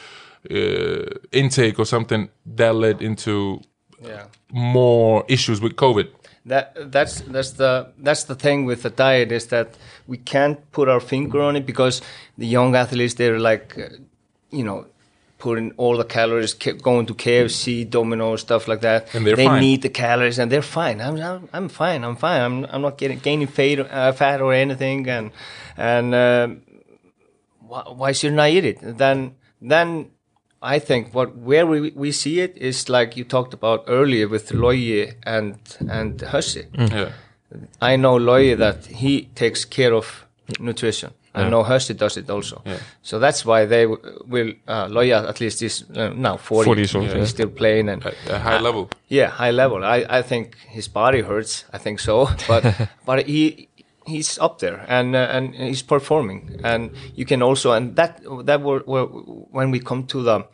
Speaker 1: uh, intake or something that led into
Speaker 3: yeah
Speaker 1: more issues with COVID.
Speaker 3: that that's that's the that's the thing with the diet is that we can't put our finger on it because the young athletes they're like uh, you know putting all the calories ke- going to KFC Domino's stuff like that
Speaker 1: And they're
Speaker 3: they
Speaker 1: fine.
Speaker 3: need the calories and they're fine I'm I'm, I'm fine I'm fine I'm I'm not getting gaining fat, uh, fat or anything and and um, why, why shouldn't I eat it? Then, then I think what where we, we see it is like you talked about earlier with Logi and and Hussey.
Speaker 1: Yeah.
Speaker 3: I know Logi that he takes care of nutrition. I know Hussey does it also.
Speaker 1: Yeah.
Speaker 3: So that's why they w- will uh, Logi at least is uh, now 40.
Speaker 2: 40 years old,
Speaker 3: He's still playing and
Speaker 1: At a high level.
Speaker 3: yeah, high level. I, I think his body hurts. I think so, but but he he's up there and uh, and he's performing. And you can also and that that were, were when we come to the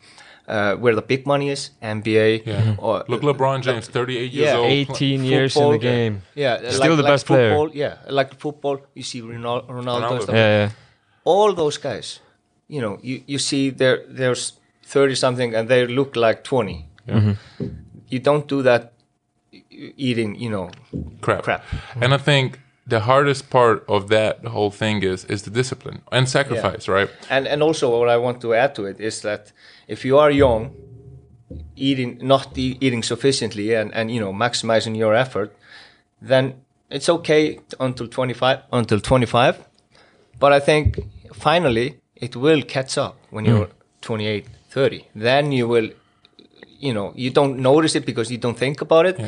Speaker 3: uh, where the big money is NBA.
Speaker 1: Yeah.
Speaker 3: Or,
Speaker 1: Look, uh, LeBron James, 38 years
Speaker 3: Yeah,
Speaker 1: old.
Speaker 2: 18 years in the
Speaker 3: uh,
Speaker 2: game.
Speaker 3: Yeah,
Speaker 2: Still the best player.
Speaker 3: football, Yeah, like football, you see Ronaldo, Ronaldo,
Speaker 1: Ronaldo.
Speaker 3: and stuff.
Speaker 2: Yeah, yeah.
Speaker 3: all those guys. You know, you you see there there's thirty something and they look like 20 mm-hmm. You don't do that eating, you know,
Speaker 1: crap.
Speaker 3: Crap.
Speaker 1: And I think the hardest part of that whole thing is is the discipline and sacrifice, right?
Speaker 3: And and also what I want to add to it is that if you are young, eating not e- eating sufficiently and and you know maximizing your effort, then it's okay until 25 until 25. But I think finally it will catch up when hmm. you're 28, 30. Then you will you know, you don't notice it because you don't think about it,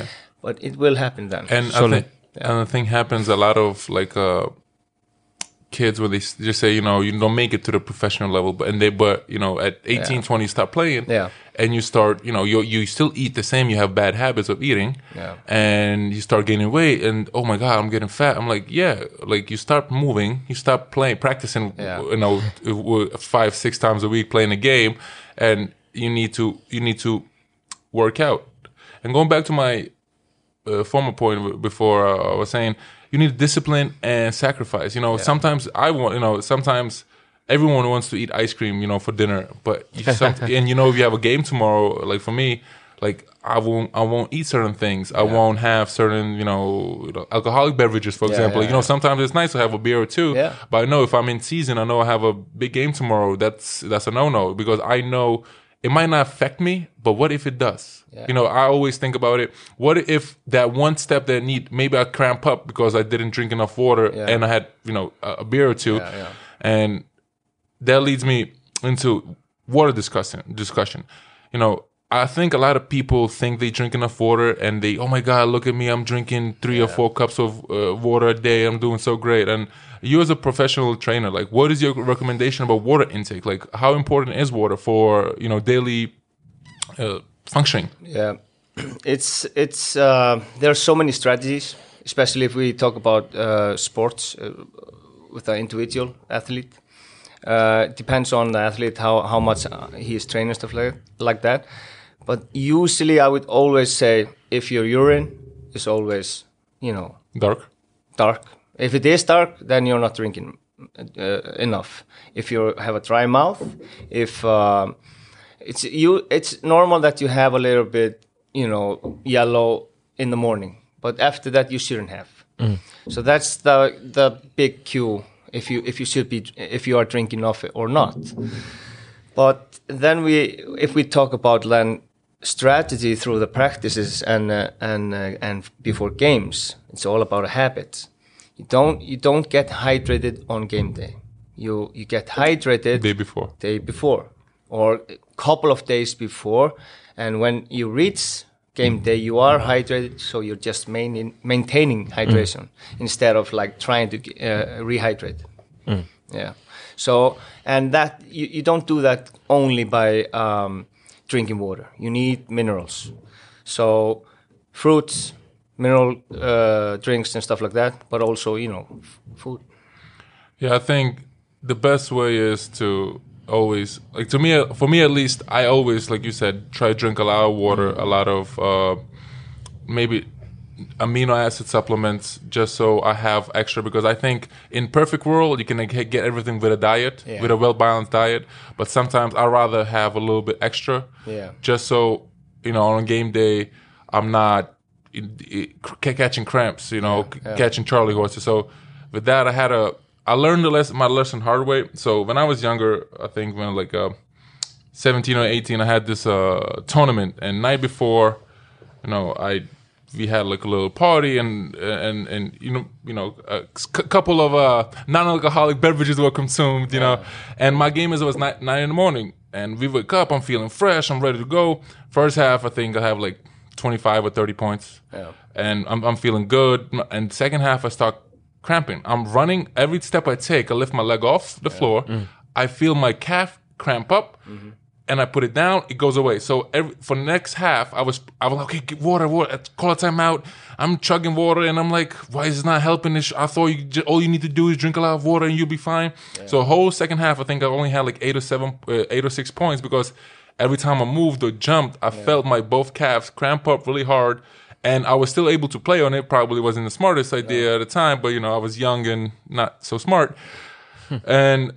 Speaker 3: but it will happen then.
Speaker 1: And I think, and the thing happens a lot of like uh, kids where they just say, you know, you don't make it to the professional level, but and they, but you know, at 18, 20, you stop playing,
Speaker 3: Yeah.
Speaker 1: and you start, you know, you you still eat the same, you have bad habits of eating,
Speaker 3: Yeah.
Speaker 1: and you start gaining weight, and oh my god, I'm getting fat. I'm like, yeah, like you start moving, you stop playing, practicing,
Speaker 3: Yeah.
Speaker 1: you know, five, six times a week playing a game, and you need to you need to work out. And going back to my uh, former point before uh, I was saying you need discipline and sacrifice. You know, sometimes I want, you know, sometimes everyone wants to eat ice cream, you know, for dinner, but you some, and you know, if you have a game tomorrow, like for me, like I won't, I won't eat certain things. I won't have certain, you know, alcoholic beverages, for example.
Speaker 3: yeah,
Speaker 1: you know, sometimes it's nice to have a beer or two,
Speaker 3: Yeah.
Speaker 1: but I know if I'm in season, I know I have a big game tomorrow. That's that's a no no because I know it might not affect me, but what if it does? You know, I always think about it. What if that one step that I need, maybe I cramp up because I didn't drink enough water
Speaker 3: Yeah.
Speaker 1: and I had, you know, a, a beer or two,
Speaker 3: Yeah, yeah.
Speaker 1: and that leads me into water discussion. Discussion, you know. I think a lot of people think they drink enough water and they, oh my God, look at me, I'm drinking three or four cups of uh, water a day, I'm doing so great. And you as a professional trainer, like, what is your recommendation about water intake? Like, how important is water for, you know, daily uh, functioning?
Speaker 3: Yeah, it's it's uh, there are so many strategies, especially if we talk about uh, sports uh, with an individual athlete. Uh, it depends on the athlete how how much he is trained and stuff like like that. But usually, I would always say if your urine is always you know
Speaker 1: Dark?
Speaker 3: dark. If it is dark, then you're not drinking uh, enough. If you have a dry mouth, if um, it's you, it's normal that you have a little bit, you know, yellow in the morning, but after that you shouldn't have. So that's the the big cue if you if you should be if you are drinking enough or not. But then we, if we talk about then strategy through the practices and uh, and uh, and before games, it's all about a habit. You don't you don't get hydrated on game day. You you get hydrated
Speaker 1: Day before.
Speaker 3: day before or a couple of days before, and when you reach game day, you are hydrated, so you're just main, maintaining hydration instead of like trying to uh, rehydrate. Yeah. So, and that you, you don't do that only by um, drinking water. You need minerals. So, fruits, mineral uh, drinks, and stuff like that, but also, you know, food.
Speaker 1: Yeah, I think the best way is to always like to me for me at least I always like you said try to drink a lot of water, a lot of uh, maybe amino acid supplements just so I have extra because I think in perfect world you can get everything with a diet
Speaker 3: Yeah.
Speaker 1: with a well balanced diet but sometimes I rather have a little bit extra
Speaker 3: Yeah.
Speaker 1: just so you know on game day I'm not catching cramps, you know, c- catching Charlie horses. So with that, I had a I learned the lesson my lesson hard way. So when I was younger, I think when like uh, 17 or 18, I had this uh, tournament, and night before, you know, I we had like a little party, and and and you know, you know, a c- couple of uh, non-alcoholic beverages were consumed, you know, and my game is it was nine, nine in the morning, and we wake up, I'm feeling fresh, I'm ready to go. First half, I think I have like 25 or 30 points,
Speaker 3: Yeah.
Speaker 1: and I'm I'm feeling good, and second half I start cramping. I'm running every step I take, I lift my leg off the floor, I feel my calf cramp up and I put it down, it goes away. So every, for the next half, I was I was like, okay, get water, water, call a timeout. I'm chugging water, and I'm like, why is it not helping? This? I thought you ju- all you need to do is drink a lot of water, and you'll be fine. So whole second half, I think I only had like eight or seven, uh, eight or six points because every time I moved or jumped, I felt my both calves cramp up really hard. And I was still able to play on it. Probably wasn't the smartest idea at the time, but you know, I was young and not so smart. and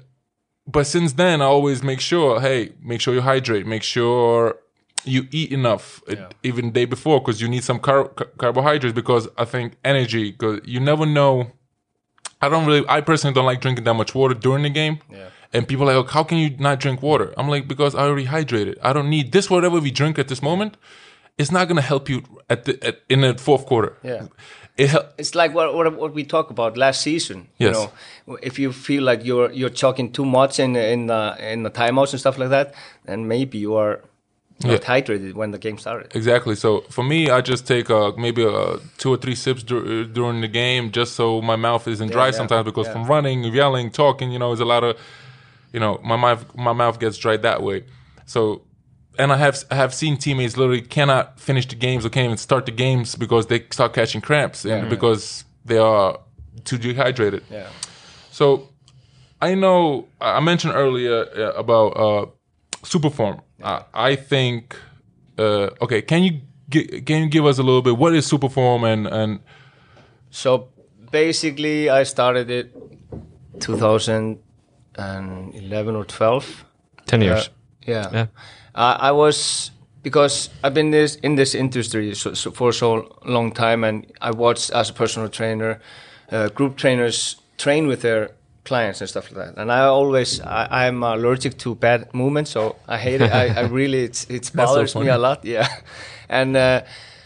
Speaker 1: but since then, I always make sure, hey, make sure you hydrate, make sure you eat enough, uh, even day before, because you need some car- car- carbohydrates. Because I think energy, because you never know. I don't really, I personally don't like drinking that much water during the game.
Speaker 3: Yeah.
Speaker 1: And people are like, how can you not drink water? I'm like, because I already hydrated. I don't need this. Whatever we drink at this moment, it's not gonna help you at the at, in the fourth quarter.
Speaker 3: Yeah.
Speaker 1: It
Speaker 3: It's like what, what what we talked about last season. You know, if you feel like you're you're chugging too much in in the in the timeouts and stuff like that, then maybe you are not
Speaker 1: Yeah.
Speaker 3: hydrated when the game started.
Speaker 1: Exactly. So for me, I just take uh, maybe uh, two or three sips dur- during the game, just so my mouth isn't dry
Speaker 3: yeah,
Speaker 1: sometimes. Because
Speaker 3: yeah.
Speaker 1: from running, yelling, talking, you know, there's a lot of, you know, my mouth my mouth gets dried that way. So, and I have I have seen teammates literally cannot finish the games or can't even start the games because they start catching cramps and because they are too dehydrated.
Speaker 3: Yeah.
Speaker 1: So I know I mentioned earlier uh, about uh, Superform. I, I think. Uh, okay, can you gi- can you give us a little bit? What is Superform and and
Speaker 3: So basically, I started it 2011 or 12.
Speaker 2: Ten years.
Speaker 3: Yeah.
Speaker 2: Yeah.
Speaker 3: I I was because I've been this in this industry so, so for so long time, and I watched as a personal trainer, uh, group trainers train with their clients and stuff like that. And I always I, I'm allergic to bad movements, so I hate it. I, I really it's it
Speaker 1: so
Speaker 3: bothers me a lot. Yeah, and uh,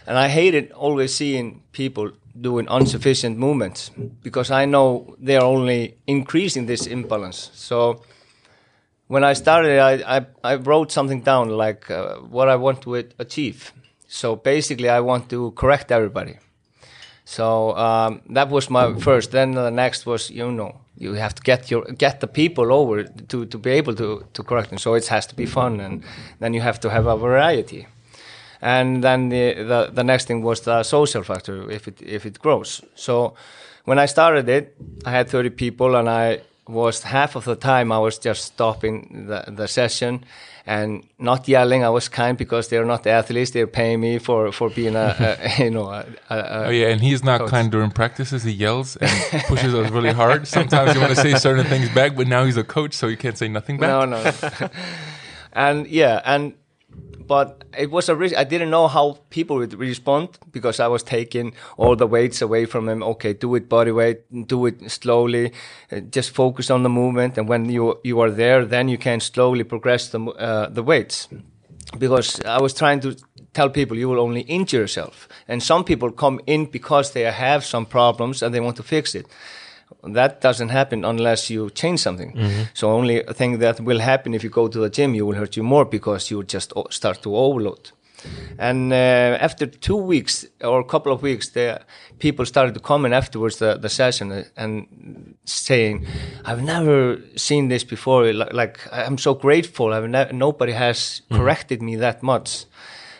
Speaker 3: and I hated always seeing people doing insufficient movements because I know they are only increasing this imbalance. So when I started, I, I, I wrote something down like uh, what I want to achieve. So basically, I want to correct everybody. So um, that was my first. Then the next was, you know, you have to get your get the people over to, to be able to, to correct them. So it has to be fun, and then you have to have a variety. And then the, the the next thing was the social factor if it if it grows. So when I started it, I had 30 people, and I was half of the time I was just stopping the, the session and not yelling. I was kind because they're not athletes; they're paying me for for being a, a you know a, a,
Speaker 1: oh yeah, and he's not kind during practices. He yells and pushes us really hard. Sometimes you want to say certain things back, but now he's a coach, so you can't say nothing back.
Speaker 3: No, no. and yeah, and but it was a risk. I didn't know how people would respond because I was taking all the weights away from them. Okay, do it body weight, do it slowly, uh, just focus on the movement, and when you you are there, then you can slowly progress the uh, the weights. Because I was trying to tell people you will only injure yourself, and some people come in because they have some problems and they want to fix it that doesn't happen unless you change something. So only thing that will happen if you go to the gym, you will hurt you more because you just o- start to overload. And uh, after two weeks or a couple of weeks, the people started to come in afterwards the, the session uh, and saying, "I've never seen this before. Like, like I'm so grateful. I've ne- nobody has corrected me that much."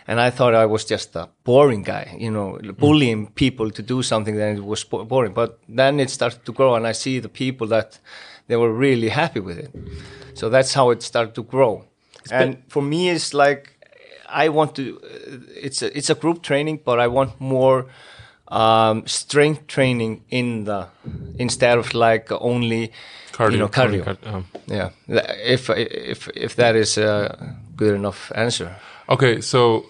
Speaker 3: And I thought I was just a boring guy, you know, bullying people to do something that it was boring. But then it started to grow, and I see the people that they were really happy with it. So that's how it started to grow. and for me, it's like I want to. It's a, it's a group training, but I want more um, strength training in the instead of like only
Speaker 1: Cardio.
Speaker 3: You know, cardio.
Speaker 2: Um,
Speaker 3: Yeah, if if if that is a good enough answer.
Speaker 1: Okay, so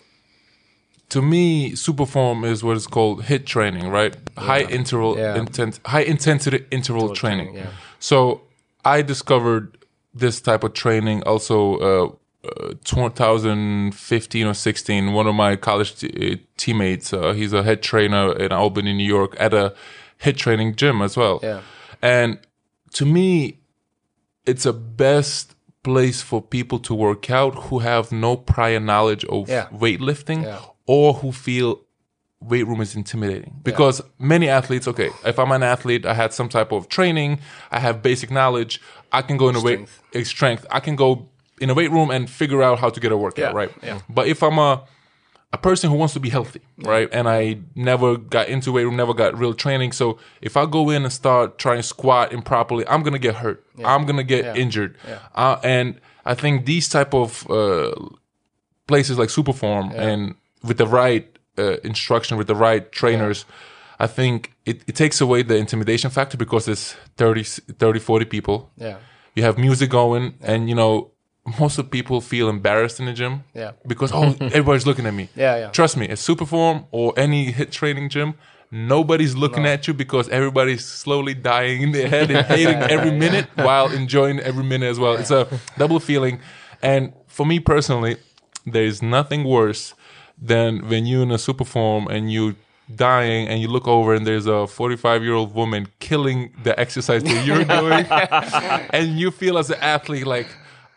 Speaker 1: to me, superform is what is called HIIT training, right? High interval,
Speaker 3: Yeah.
Speaker 1: intense, high intensity interval training.
Speaker 3: training, yeah.
Speaker 1: So I discovered this type of training also uh, uh, 2015 or 16. One of my college t- uh, teammates, uh, he's a head trainer in Albany, New York, at a HIIT training gym as well.
Speaker 3: Yeah.
Speaker 1: And to me, it's a best place for people to work out who have no prior knowledge of
Speaker 3: Yeah.
Speaker 1: weightlifting
Speaker 3: Yeah.
Speaker 1: Or who feel weight room is intimidating because many athletes okay if i'm an athlete i had some type of training i have basic knowledge i can go in a weight a strength i can go in a weight room and figure out how to get a workout
Speaker 3: Yeah,
Speaker 1: right
Speaker 3: yeah.
Speaker 1: but if i'm a a person who wants to be healthy, right? And I never got into weight room, never got real training. So if I go in and start trying to squat improperly, I'm gonna get hurt. I'm gonna get injured. Uh, and I think these type of uh, places like Superform and with the right uh, instruction, with the right trainers, I think it, it takes away the intimidation factor because it's 30, 30 40 people.
Speaker 3: Yeah.
Speaker 1: You have music going, and you know most of the people feel embarrassed in the gym.
Speaker 3: Yeah.
Speaker 1: Because oh, everybody's looking at me.
Speaker 3: Yeah, yeah.
Speaker 1: Trust me, at Superform or any HIIT training gym, nobody's looking at you because everybody's slowly dying in their head and hating every minute while enjoying every minute as well. It's a double feeling. And for me personally, there is nothing worse than when you're in a Superform and you dying and you look over and there's a 45 year old woman killing the exercise that you're doing and you feel as an athlete like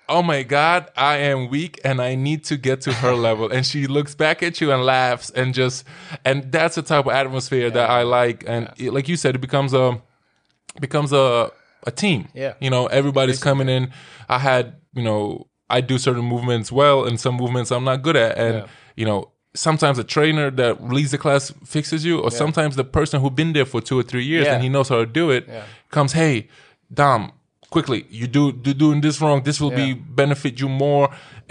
Speaker 1: oh my god i am weak and i need to get to her level. And she looks back at you and laughs and just and that's the type of atmosphere that i like. And it- like you said it becomes a becomes a a team.
Speaker 3: Yeah.
Speaker 1: you know everybody's coming in. I had you know i do certain movements well and some movements i'm not good at. And
Speaker 3: Yeah.
Speaker 1: You know sometimes a trainer that leads the class fixes you or sometimes the person who's been there for two or three years
Speaker 3: Yeah.
Speaker 1: and he knows how to do it
Speaker 3: Yeah.
Speaker 1: comes hey dom quickly you do, do doing this wrong this will be benefit you more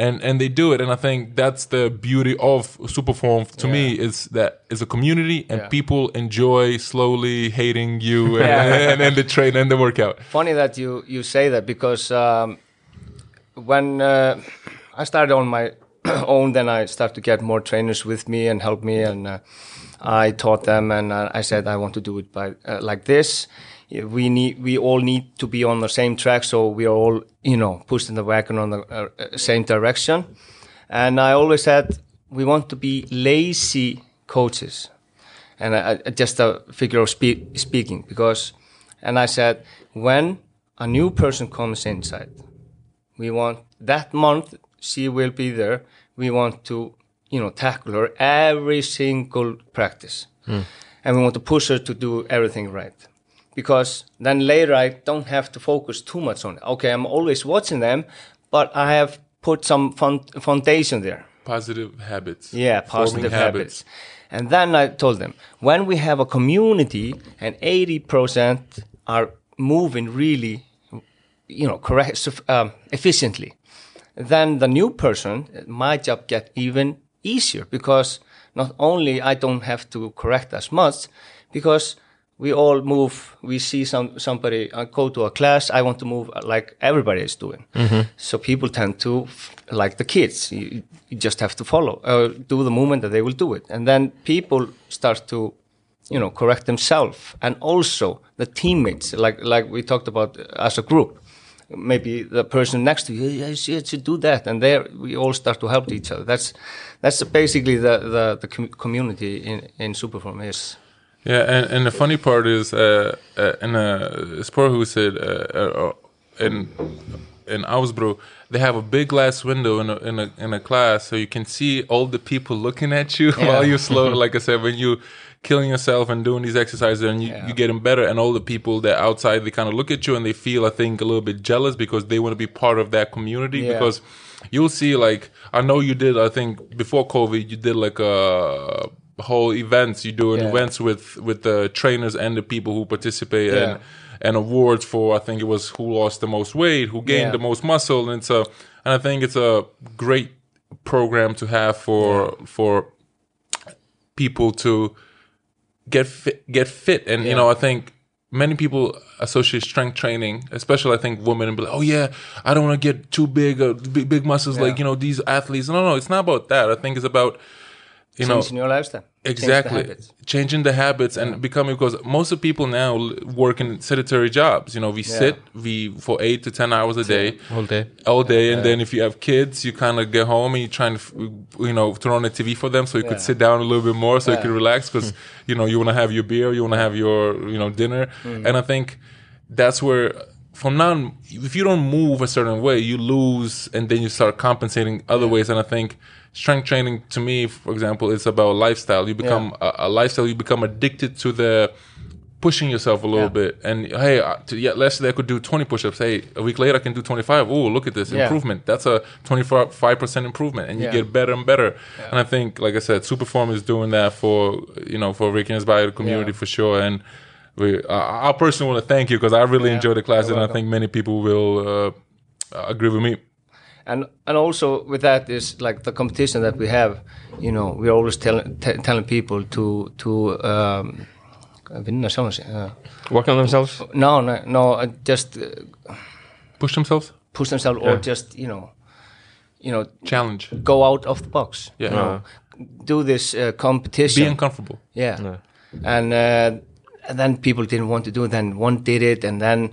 Speaker 1: and and they do it and i think that's the beauty of superform to me is that it's a community and
Speaker 3: Yeah.
Speaker 1: people enjoy slowly hating you and,
Speaker 3: Yeah.
Speaker 1: and, and the train and the workout
Speaker 3: Funny that you you say that because um, when uh, I started on my own, then I started to get more trainers with me and help me, and uh, I taught them, and uh, I said I want to do it by uh, like this. We need, we all need to be on the same track, so we are all, you know, pushing the wagon on the uh, uh, same direction. And I always said we want to be lazy coaches and I, I- just a figure of spe- speaking because and i said when a new person comes inside we want that month she will be there. We want to you know tackle her every single practice. And we want to push her to do everything right. Because then later i don't have to focus too much on it. Okay i'm always watching them but i have put some foundation there.
Speaker 1: Positive habits.
Speaker 3: Yeah, positive habits. And then I told them when we have a community and 80% are moving really, you know, correct, um, efficiently, then the new person, my job get even easier because not only I don't have to correct as much, because we all move. We see some somebody uh, go to a class. I want to move uh, like everybody is doing. So people tend to like the kids. You, you just have to follow, uh, do the movement that they will do it, and then people start to, you know, correct themselves, and also the teammates. Like like we talked about as a group. Maybe the person next to you, yeah, you should- do that, and there we all start to help each other. That's that's basically the the, the com- community in in Superform is.
Speaker 1: Yeah, and, and the funny part is, uh, uh, in a sport who said uh, uh, in in Ásbrú, they have a big glass window in a, in a in a class, so you can see all the people looking at you while you're slow. like I said, when you killing yourself and doing these exercises, and you you getting better, and all the people that outside they kind of look at you and they feel, I think, a little bit jealous because they want to be part of that community
Speaker 3: Yeah.
Speaker 1: because you'll see like I know you did I think before COVID you did like a whole events you do
Speaker 3: Yeah.
Speaker 1: events with with the trainers and the people who participate
Speaker 3: Yeah.
Speaker 1: and and awards for I think it was who lost the most weight who gained
Speaker 3: Yeah.
Speaker 1: the most muscle and it's a and I think it's a great program to have for for people to get fit get fit. And you know I think many people associate strength training especially I think women and be like oh yeah I don't want to get too big uh, big, big muscles
Speaker 3: Yeah.
Speaker 1: like you know these athletes. No no it's not about that. I think it's about you know
Speaker 3: changing your lifestyle. Change the
Speaker 1: exactly.
Speaker 3: habits.
Speaker 1: changing the habits and becoming because most of people now work in sedentary jobs. You know we sit we for eight to ten hours a day.
Speaker 2: All day.
Speaker 1: all day. And then if you have kids you kind of get home and you try trying to you know turn on the tv for them so you could sit down a little bit more so you
Speaker 3: Yeah.
Speaker 1: can relax because you know you want to have your beer you want to have your you know dinner.
Speaker 3: Mm.
Speaker 1: and i think that's where from now on, if you don't move a certain way you lose and then you start compensating other ways. And i think strength training to me for example is about lifestyle. You become a, a lifestyle you become addicted to the pushing yourself a little
Speaker 3: Yeah.
Speaker 1: bit. And hey to, yeah, yesterday i could do 20 push-ups. Hey a week later i can do 25 oh look at this
Speaker 3: Yeah.
Speaker 1: improvement. That's a 25% improvement and you
Speaker 3: Yeah.
Speaker 1: get better and better. And i think like i said Superform is doing that for you know for the ricky Bio community
Speaker 3: Yeah.
Speaker 1: for sure. And we, uh, i personally want to thank you because i really
Speaker 3: Yeah.
Speaker 1: enjoyed the class and i think many people will uh, agree with me
Speaker 3: and and also with that is like the competition that we have you know we're always telling t- telling people to to um vinna sjálfan sig, uh,
Speaker 2: Work on themselves.
Speaker 3: no no no uh, just uh,
Speaker 1: push themselves?
Speaker 3: push themselves or just you know you know
Speaker 1: challenge.
Speaker 3: go out of the box.
Speaker 1: Yeah.
Speaker 3: you know, do this uh, competition.
Speaker 1: Be uncomfortable.
Speaker 3: Yeah. And uh, and then people didn't want to do it then one did it and then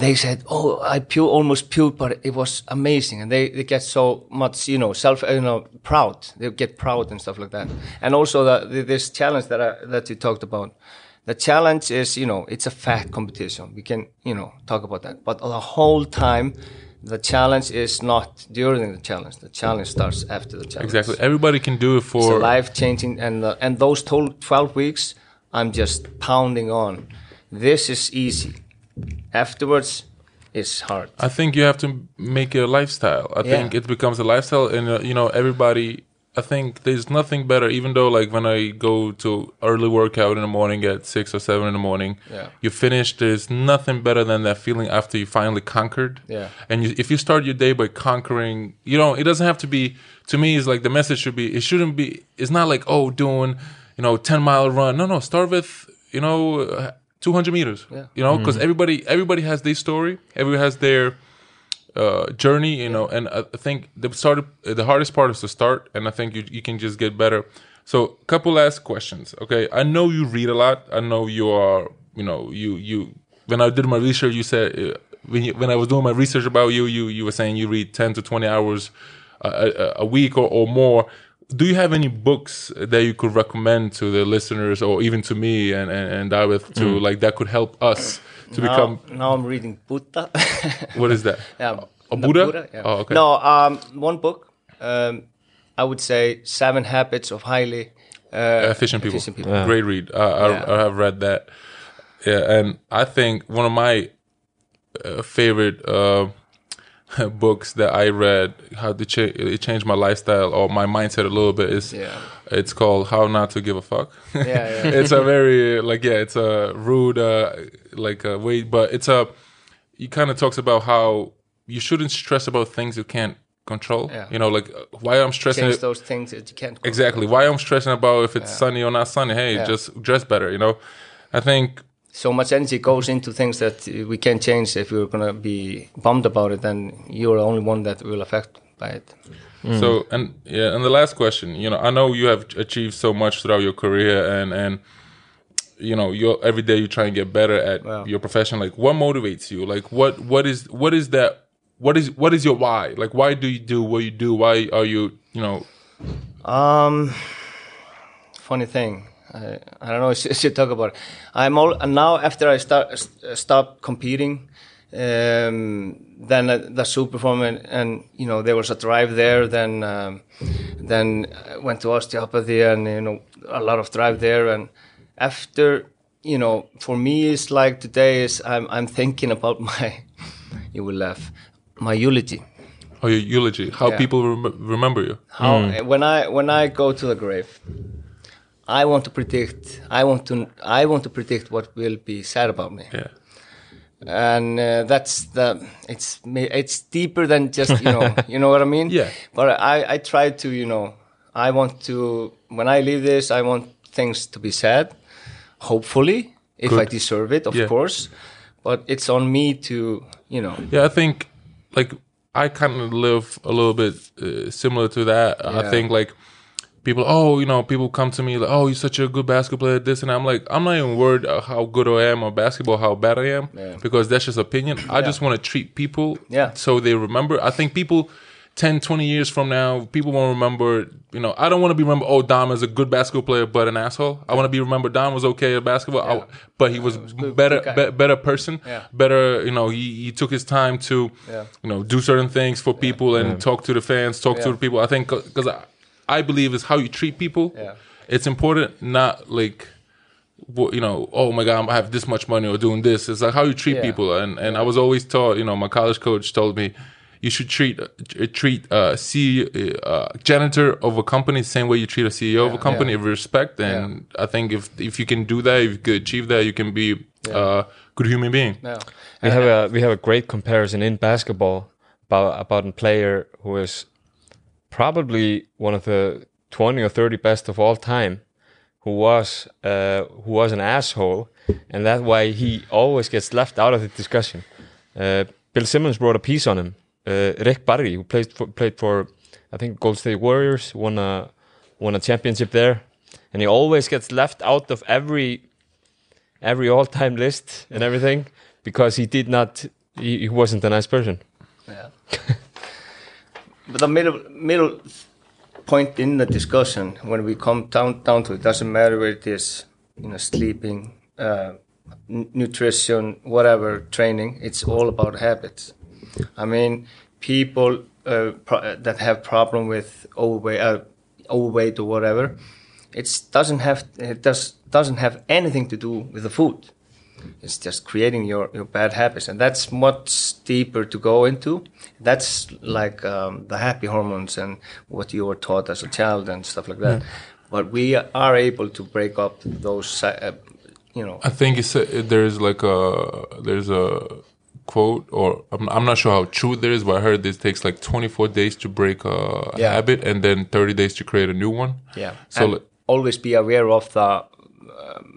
Speaker 3: they said oh i pu- almost puked but it was amazing. And they, they get so much you know self you know proud. They get proud and stuff like that. And also the, the, this challenge that I, that you talked about. The challenge is you know it's a fat competition. We can you know talk about that. But the whole time the challenge is not during the challenge. The challenge starts after the challenge.
Speaker 1: Exactly. Everybody can do it
Speaker 3: it's
Speaker 1: for
Speaker 3: life changing and uh, and those 12 weeks i'm just pounding on. This is easy afterwards it's hard
Speaker 1: I think you have to make it a lifestyle. I
Speaker 3: Yeah.
Speaker 1: think it becomes a lifestyle, and uh, you know, everybody. I think there's nothing better. Even though, like, when I go to early workout in the morning at six or seven in the morning,
Speaker 3: Yeah.
Speaker 1: you finish. There's nothing better than that feeling after you finally conquered.
Speaker 3: Yeah.
Speaker 1: And you, if you start your day by conquering, you know, it doesn't have to be. To me, it's like the message should be. It shouldn't be. It's not like oh, doing, you know, ten mile run. No, no. Start with you know, uh, two hundred meters.
Speaker 3: Yeah.
Speaker 1: You know, because everybody everybody has their story. Everybody has their uh, journey, you know, and I I think the started the hardest part is to start, and I think you you can just get better. So, couple last questions. Okay, I know you read a lot. I know you are, you know, you you. When I did my research, you said uh, when you, when I was doing my research about you, you you were saying you read ten to twenty hours a, a, a week or, or more. Do you have any books that you could recommend to the listeners, or even to me and and, and David, to like that could help us to
Speaker 3: now,
Speaker 1: become?
Speaker 3: now i'm reading buddha
Speaker 1: What is that?
Speaker 3: yeah,
Speaker 1: A
Speaker 3: the
Speaker 1: Buddha?
Speaker 3: yeah.
Speaker 1: Oh, okay.
Speaker 3: no um one book um i would say seven habits of highly uh,
Speaker 1: efficient people.
Speaker 3: efficient people.
Speaker 1: Great read. I, I,
Speaker 3: Yeah.
Speaker 1: I have read that. Yeah, and I think one of my uh, favorite uh, books that I read, how to cha- it changed my lifestyle or my mindset a little bit, is
Speaker 3: Yeah.
Speaker 1: it's called "How Not to Give a Fuck."
Speaker 3: Yeah, yeah.
Speaker 1: it's a very like yeah, it's a rude uh, like uh, way, but it's a. He kind of talks about how you shouldn't stress about things you can't control.
Speaker 3: Yeah.
Speaker 1: You know, like why I'm stressing.
Speaker 3: change those things that you can't control.
Speaker 1: Exactly. Why I'm stressing about if it's sunny or not sunny. Hey,
Speaker 3: Yeah.
Speaker 1: just dress better. You know, I think
Speaker 3: so much energy goes into things that we can't change if you're gonna be bummed about it then you're the only one that will affect by it
Speaker 1: so. And yeah, and the last question. You know, I know you have achieved so much throughout your career, and and you know, you every day you try and get better at
Speaker 3: Wow.
Speaker 1: your profession. Like, what motivates you? Like, what what is what is that? What is what is your why? Like, why do you do what you do? Why are you you know?
Speaker 3: Um, funny thing. I, I don't know. I should talk about it. I'm all and now after I start st- stop competing. Um, then uh, the super form and, and you know there was a drive there. Then um, then I went to osteopathy and you know a lot of drive there. And after you know for me it's like today is I'm I'm thinking about my you will laugh my eulogy.
Speaker 1: Or your eulogy, how
Speaker 3: Yeah.
Speaker 1: people rem- remember you.
Speaker 3: How when I when I go to the grave, I want to predict. I want to I want to predict what will be said about me,
Speaker 1: Yeah.
Speaker 3: and uh, that's the it's it's deeper than just you know you know what I mean.
Speaker 1: Yeah.
Speaker 3: But I I try to you know I want to when I leave this I want things to be said, hopefully if I deserve it of
Speaker 1: Yeah.
Speaker 3: course, but it's on me to you know
Speaker 1: Yeah, I think like I kind of live a little bit uh, similar to that.
Speaker 3: Yeah.
Speaker 1: I think like people, oh, you know, people come to me like, oh, you're such a good basketball player, this and that. I'm like, I'm not even worried uh, how good I am on basketball, how bad I am,
Speaker 3: Yeah.
Speaker 1: because that's just opinion. I just want to treat people
Speaker 3: Yeah.
Speaker 1: so they remember. I think people. 10, 20 years from now, people won't remember, you know, I don't want to be remembered, oh, Dom is a good basketball player, but an asshole. I want to be remembered, Dom was okay at basketball, I- but he was,
Speaker 3: good-
Speaker 1: better,
Speaker 3: good
Speaker 1: be- better person,
Speaker 3: Yeah.
Speaker 1: better, you know, he, he took his time to,
Speaker 3: Yeah.
Speaker 1: you know, do certain things for people and talk to the fans, talk to the people. I think, because I, I believe is how you treat people.
Speaker 3: Yeah.
Speaker 1: It's important, not like, you know, oh my God, I have this much money or doing this. It's like how you treat
Speaker 3: Yeah.
Speaker 1: people. And, and I was always taught, you know, my college coach told me, you should treat uh, treat uh, CEO, uh, janitor of a company the same way you treat a CEO of a company
Speaker 3: yeah.
Speaker 1: with respect. And I think if if you can do that, if you could achieve that, you can be a good human being.
Speaker 3: Yeah.
Speaker 2: We have a we have a great comparison in basketball about about a player who is probably one of the twenty or thirty best of all time, who was uh, who was an asshole, and that's why he always gets left out of the discussion. Uh, Bill Simmons wrote a piece on him. Uh, Rick Barry, who played for, played for I think Gold State Warriors, won a won a championship there, and he always gets left out of every every all time list and everything because he did not he, he wasn't a nice person.
Speaker 3: Yeah. the middle middle point in the discussion when we come down down to it doesn't matter where it is, you know, sleeping, uh, nutrition, whatever, training. It's all about habits. I mean, people uh, that have problem with overweight, uh, overweight or whatever, it doesn't have it does doesn't have anything to do with the food. It's just creating your, your bad habits, and that's much deeper to go into. That's like um, the happy hormones and what you were taught as a child and stuff like that. But we are able to break up those, uh, you know.
Speaker 1: I think it's a, there's like a there's a quote or I'm, I'm not sure how true there is, but I heard this takes like 24 days to break a
Speaker 3: Yeah.
Speaker 1: habit and then 30 days to create a new one.
Speaker 3: Yeah.
Speaker 1: So
Speaker 3: and always be aware of the um,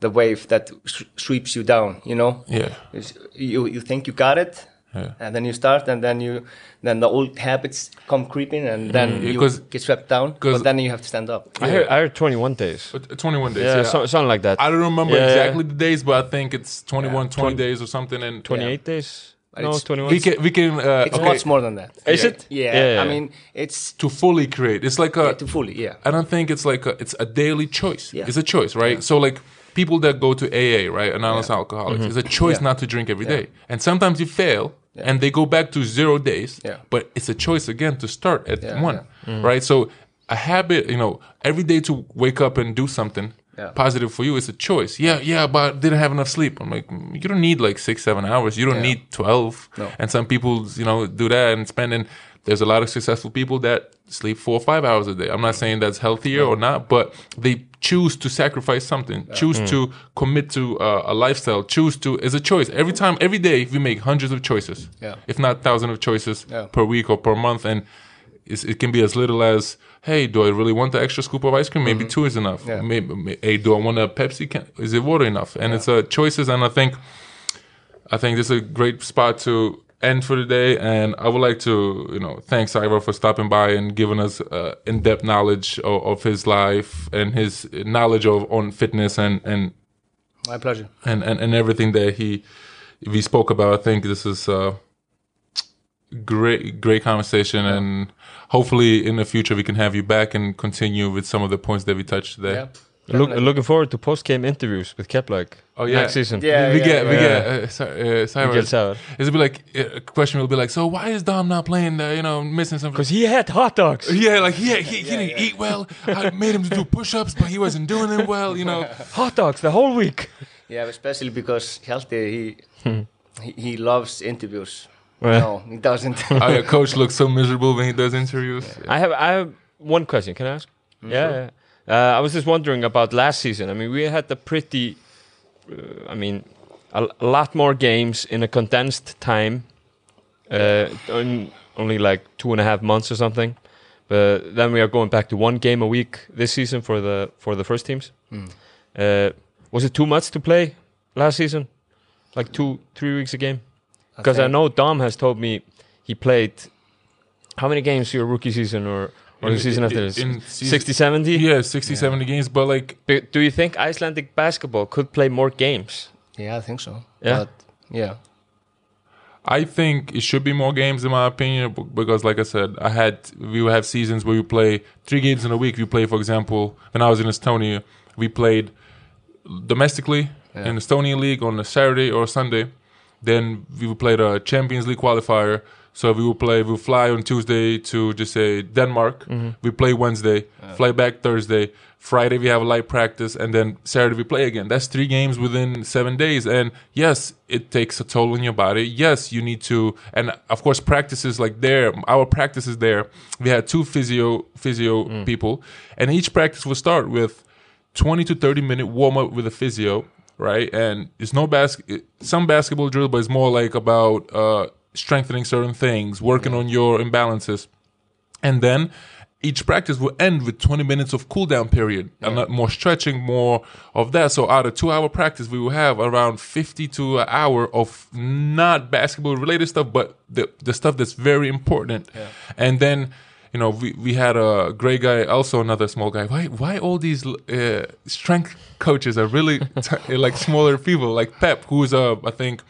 Speaker 3: the wave that s- sweeps you down. You know.
Speaker 1: Yeah.
Speaker 3: Is- You you think you got it,
Speaker 1: Yeah.
Speaker 3: and then you start, and then you then the old habits come creeping, and then you
Speaker 1: Mm, 'cause-
Speaker 3: get swept down.
Speaker 1: 'cause-
Speaker 3: But then you have to stand up.
Speaker 2: I heard I heard 21 days.
Speaker 1: But 21 days.
Speaker 2: Yeah,
Speaker 1: Yeah.
Speaker 2: so, something like that.
Speaker 1: I don't remember
Speaker 2: Yeah,
Speaker 1: exactly the days, but I think it's 21,
Speaker 3: Yeah.
Speaker 1: 20 days or something. And
Speaker 2: 28 days.
Speaker 3: But
Speaker 2: No,
Speaker 3: it's-
Speaker 2: 21.
Speaker 1: we can we can uh,
Speaker 3: It's
Speaker 1: okay,
Speaker 3: much more than that.
Speaker 2: Is
Speaker 1: Yeah.
Speaker 2: it?
Speaker 3: Yeah, I mean, it's
Speaker 1: to fully create. It's like a
Speaker 3: to fully, yeah.
Speaker 1: I don't think it's like a, it's a daily choice.
Speaker 3: Yeah.
Speaker 1: It's a choice, right? So like people that go to AA, right, anonymous alcoholics, it's a choice
Speaker 3: Yeah.
Speaker 1: not to drink every day. And sometimes you fail and they go back to zero days.
Speaker 3: Yeah.
Speaker 1: But it's a choice again to start at
Speaker 3: Yeah,
Speaker 1: one, right? So a habit, you know, every day to wake up and do something.
Speaker 3: Yeah.
Speaker 1: Positive for you, it's a choice. Yeah, yeah, but didn't have enough sleep. I'm like, mm, you don't need like six, seven hours. You don't
Speaker 3: Yeah.
Speaker 1: need twelve.
Speaker 3: No.
Speaker 1: And some people, you know, do that and spending. There's a lot of successful people that sleep four or five hours a day. I'm not saying that's healthier or not, but they choose to sacrifice something, choose to commit to uh, a lifestyle, choose to is a choice. Every time, every day, we make hundreds of choices,
Speaker 3: Yeah.
Speaker 1: if not thousands of choices
Speaker 3: Yeah.
Speaker 1: per week or per month, and it's, it can be as little as, hey, do I really want the extra scoop of ice cream? Maybe two is enough.
Speaker 3: Mm-hmm. Yeah.
Speaker 1: Maybe, hey, do I want a Pepsi? Can, is it water enough? And it's uh, choices, and I think I think this is a great spot to end for the day. And I would like to, you know, thank Sævar for stopping by and giving us uh, in-depth knowledge of, of his life and his knowledge of on fitness and and
Speaker 3: My pleasure.
Speaker 1: and and, and everything that he we spoke about. I think this is a great great conversation, and hopefully in the future we can have you back and continue with some of the points that we touched today.
Speaker 3: Yeah.
Speaker 2: Look, looking forward to post game interviews with Kepler.
Speaker 1: Oh, yeah.
Speaker 2: next season.
Speaker 3: Yeah.
Speaker 1: we get we get uh, Cy- uh, Cyrus.
Speaker 2: Miguel Sauer.
Speaker 1: It'll be like uh, a question will be like, so why is Dom not playing? The, you know, missing something.
Speaker 2: Because he had hot dogs.
Speaker 1: Yeah, like he he, he didn't eat well. I made him do push-ups, but he wasn't doing them well. You know,
Speaker 2: Hot dogs the whole week.
Speaker 3: Yeah, especially because Hjalti, he, he he loves interviews.
Speaker 2: Well,
Speaker 3: No, he doesn't.
Speaker 1: our Oh, coach looks so miserable when he does interviews.
Speaker 2: I have I have one question. Can I ask?
Speaker 3: Mm,
Speaker 2: yeah. yeah. Uh, I was just wondering about last season. I mean, we had a pretty, uh, I mean, a, a lot more games in a condensed time, uh, on, only like two and a half months or something. But then we are going back to one game a week this season for the for the first teams. Uh, was it too much to play last season? Like two, three weeks a game? Because I,
Speaker 3: think-
Speaker 2: know Dom has told me he played how many games your rookie season or Or
Speaker 1: In-
Speaker 2: the season after
Speaker 1: in-
Speaker 2: this?
Speaker 1: in
Speaker 2: 60, 70?
Speaker 1: Yeah, 60, 70 games. But like,
Speaker 2: But do you think Icelandic basketball could play more games?
Speaker 3: Yeah, I think so.
Speaker 2: Yeah?
Speaker 3: But, yeah.
Speaker 1: I think it should be more games in my opinion because, like I said, I had we would have seasons where we play three games in a week. We play, for example, when I was in Estonia, we played domestically
Speaker 3: Yeah.
Speaker 1: in Estonian league on a Saturday or Sunday. Then we played play the Champions League qualifier. So we will play. We would fly on Tuesday to just say Denmark. We play Wednesday, fly back Thursday. Friday we have a light practice, and then Saturday we play again. That's three games within seven days. And yes, it takes a toll on your body. Yes, you need to, and of course practices like there. Our practices there. We had two physio physio people, and each practice would start with 20 to 30 minute warm up with a physio, right? And it's no bas- some basketball drill, but it's more like about uh, strengthening certain things, working on your imbalances. And then each practice will end with 20 minutes of cool down period and more stretching, more of that. So out of two hour practice, we will have around 50 to an hour of not basketball related stuff, but the, the stuff that's very important. yeah. And then, you know, we, we had a great guy, also another small guy. Why why all these uh, strength coaches are really t- like smaller people, like Pep, who is a I think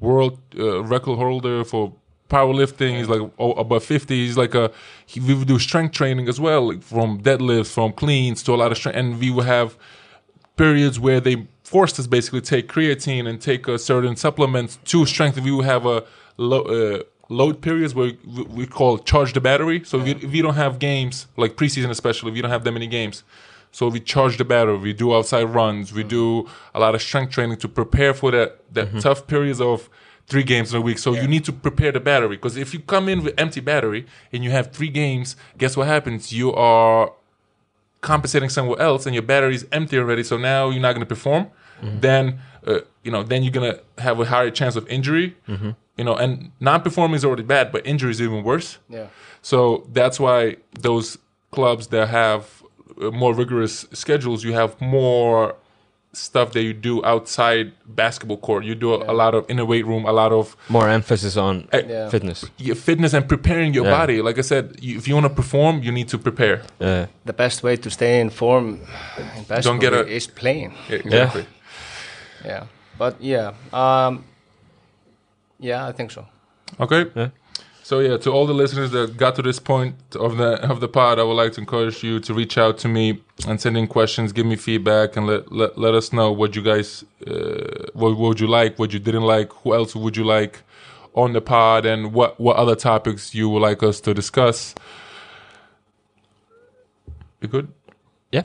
Speaker 1: world uh, record holder for powerlifting. He's like oh, above fifty. He's like a he, we would do strength training as well, like from deadlifts, from cleans to a lot of strength, and we would have periods where they forced us basically take creatine and take a certain supplements to strengthen. We would have a low, uh, load periods where we, we call charge the battery. So if, you, if you don't have games like preseason, especially if you don't have that many games, so we charge the battery. We do outside runs. We do a lot of strength training to prepare for that that mm-hmm. tough periods of three games in a week. So you need to prepare the battery because if you come in with empty battery and you have three games, guess what happens? You are compensating somewhere else and your battery is empty already so now you're not going to perform mm-hmm. then uh, you know then you're going to have a higher chance of injury mm-hmm. you know and non-performing is already bad but injury is even worse
Speaker 3: Yeah.
Speaker 1: so that's why those clubs that have more rigorous schedules you have more stuff that you do outside basketball court you do a, a lot of in the weight room a lot of
Speaker 2: More emphasis on
Speaker 1: Eh,
Speaker 3: Yeah.
Speaker 2: fitness.
Speaker 1: your fitness and preparing your
Speaker 2: Yeah.
Speaker 1: body like i said you, if you want to perform you need to prepare
Speaker 2: Uh,
Speaker 3: The best way to stay in form in basketball
Speaker 1: get a-
Speaker 3: is playing.
Speaker 1: Yeah, exactly
Speaker 3: Yeah. But yeah. Um, yeah, I think so.
Speaker 1: Okay. So yeah, to all the listeners that got to this point of the of the pod, I would like to encourage you to reach out to me and send in questions, give me feedback, and let let, let us know what you guys uh, what, what would you like, what you didn't like, who else would you like on the pod, and what what other topics you would like us to discuss. You good?
Speaker 2: yeah.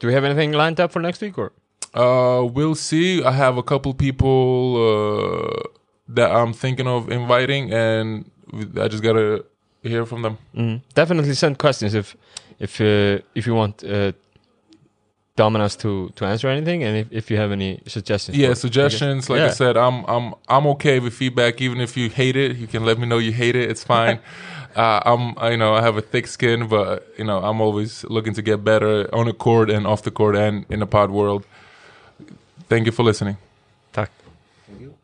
Speaker 2: Do we have anything lined up for next week or?
Speaker 1: Uh, we'll see. I have a couple people uh, that I'm thinking of inviting, and I just gotta hear from them.
Speaker 2: Mm. Definitely send questions if if uh, if you want uh, Dominos to to answer anything, and if, if you have any suggestions.
Speaker 1: Yeah,
Speaker 2: for-
Speaker 1: suggestions. Like I
Speaker 2: Yeah.
Speaker 1: said, I'm I'm I'm okay with feedback. Even if you hate it, you can let me know you hate it. It's fine. uh, I'm I, you know I have a thick skin, but you know I'm always looking to get better on the court and off the court and in the pod world. Thank you for listening.
Speaker 2: Tack.
Speaker 3: Thank you.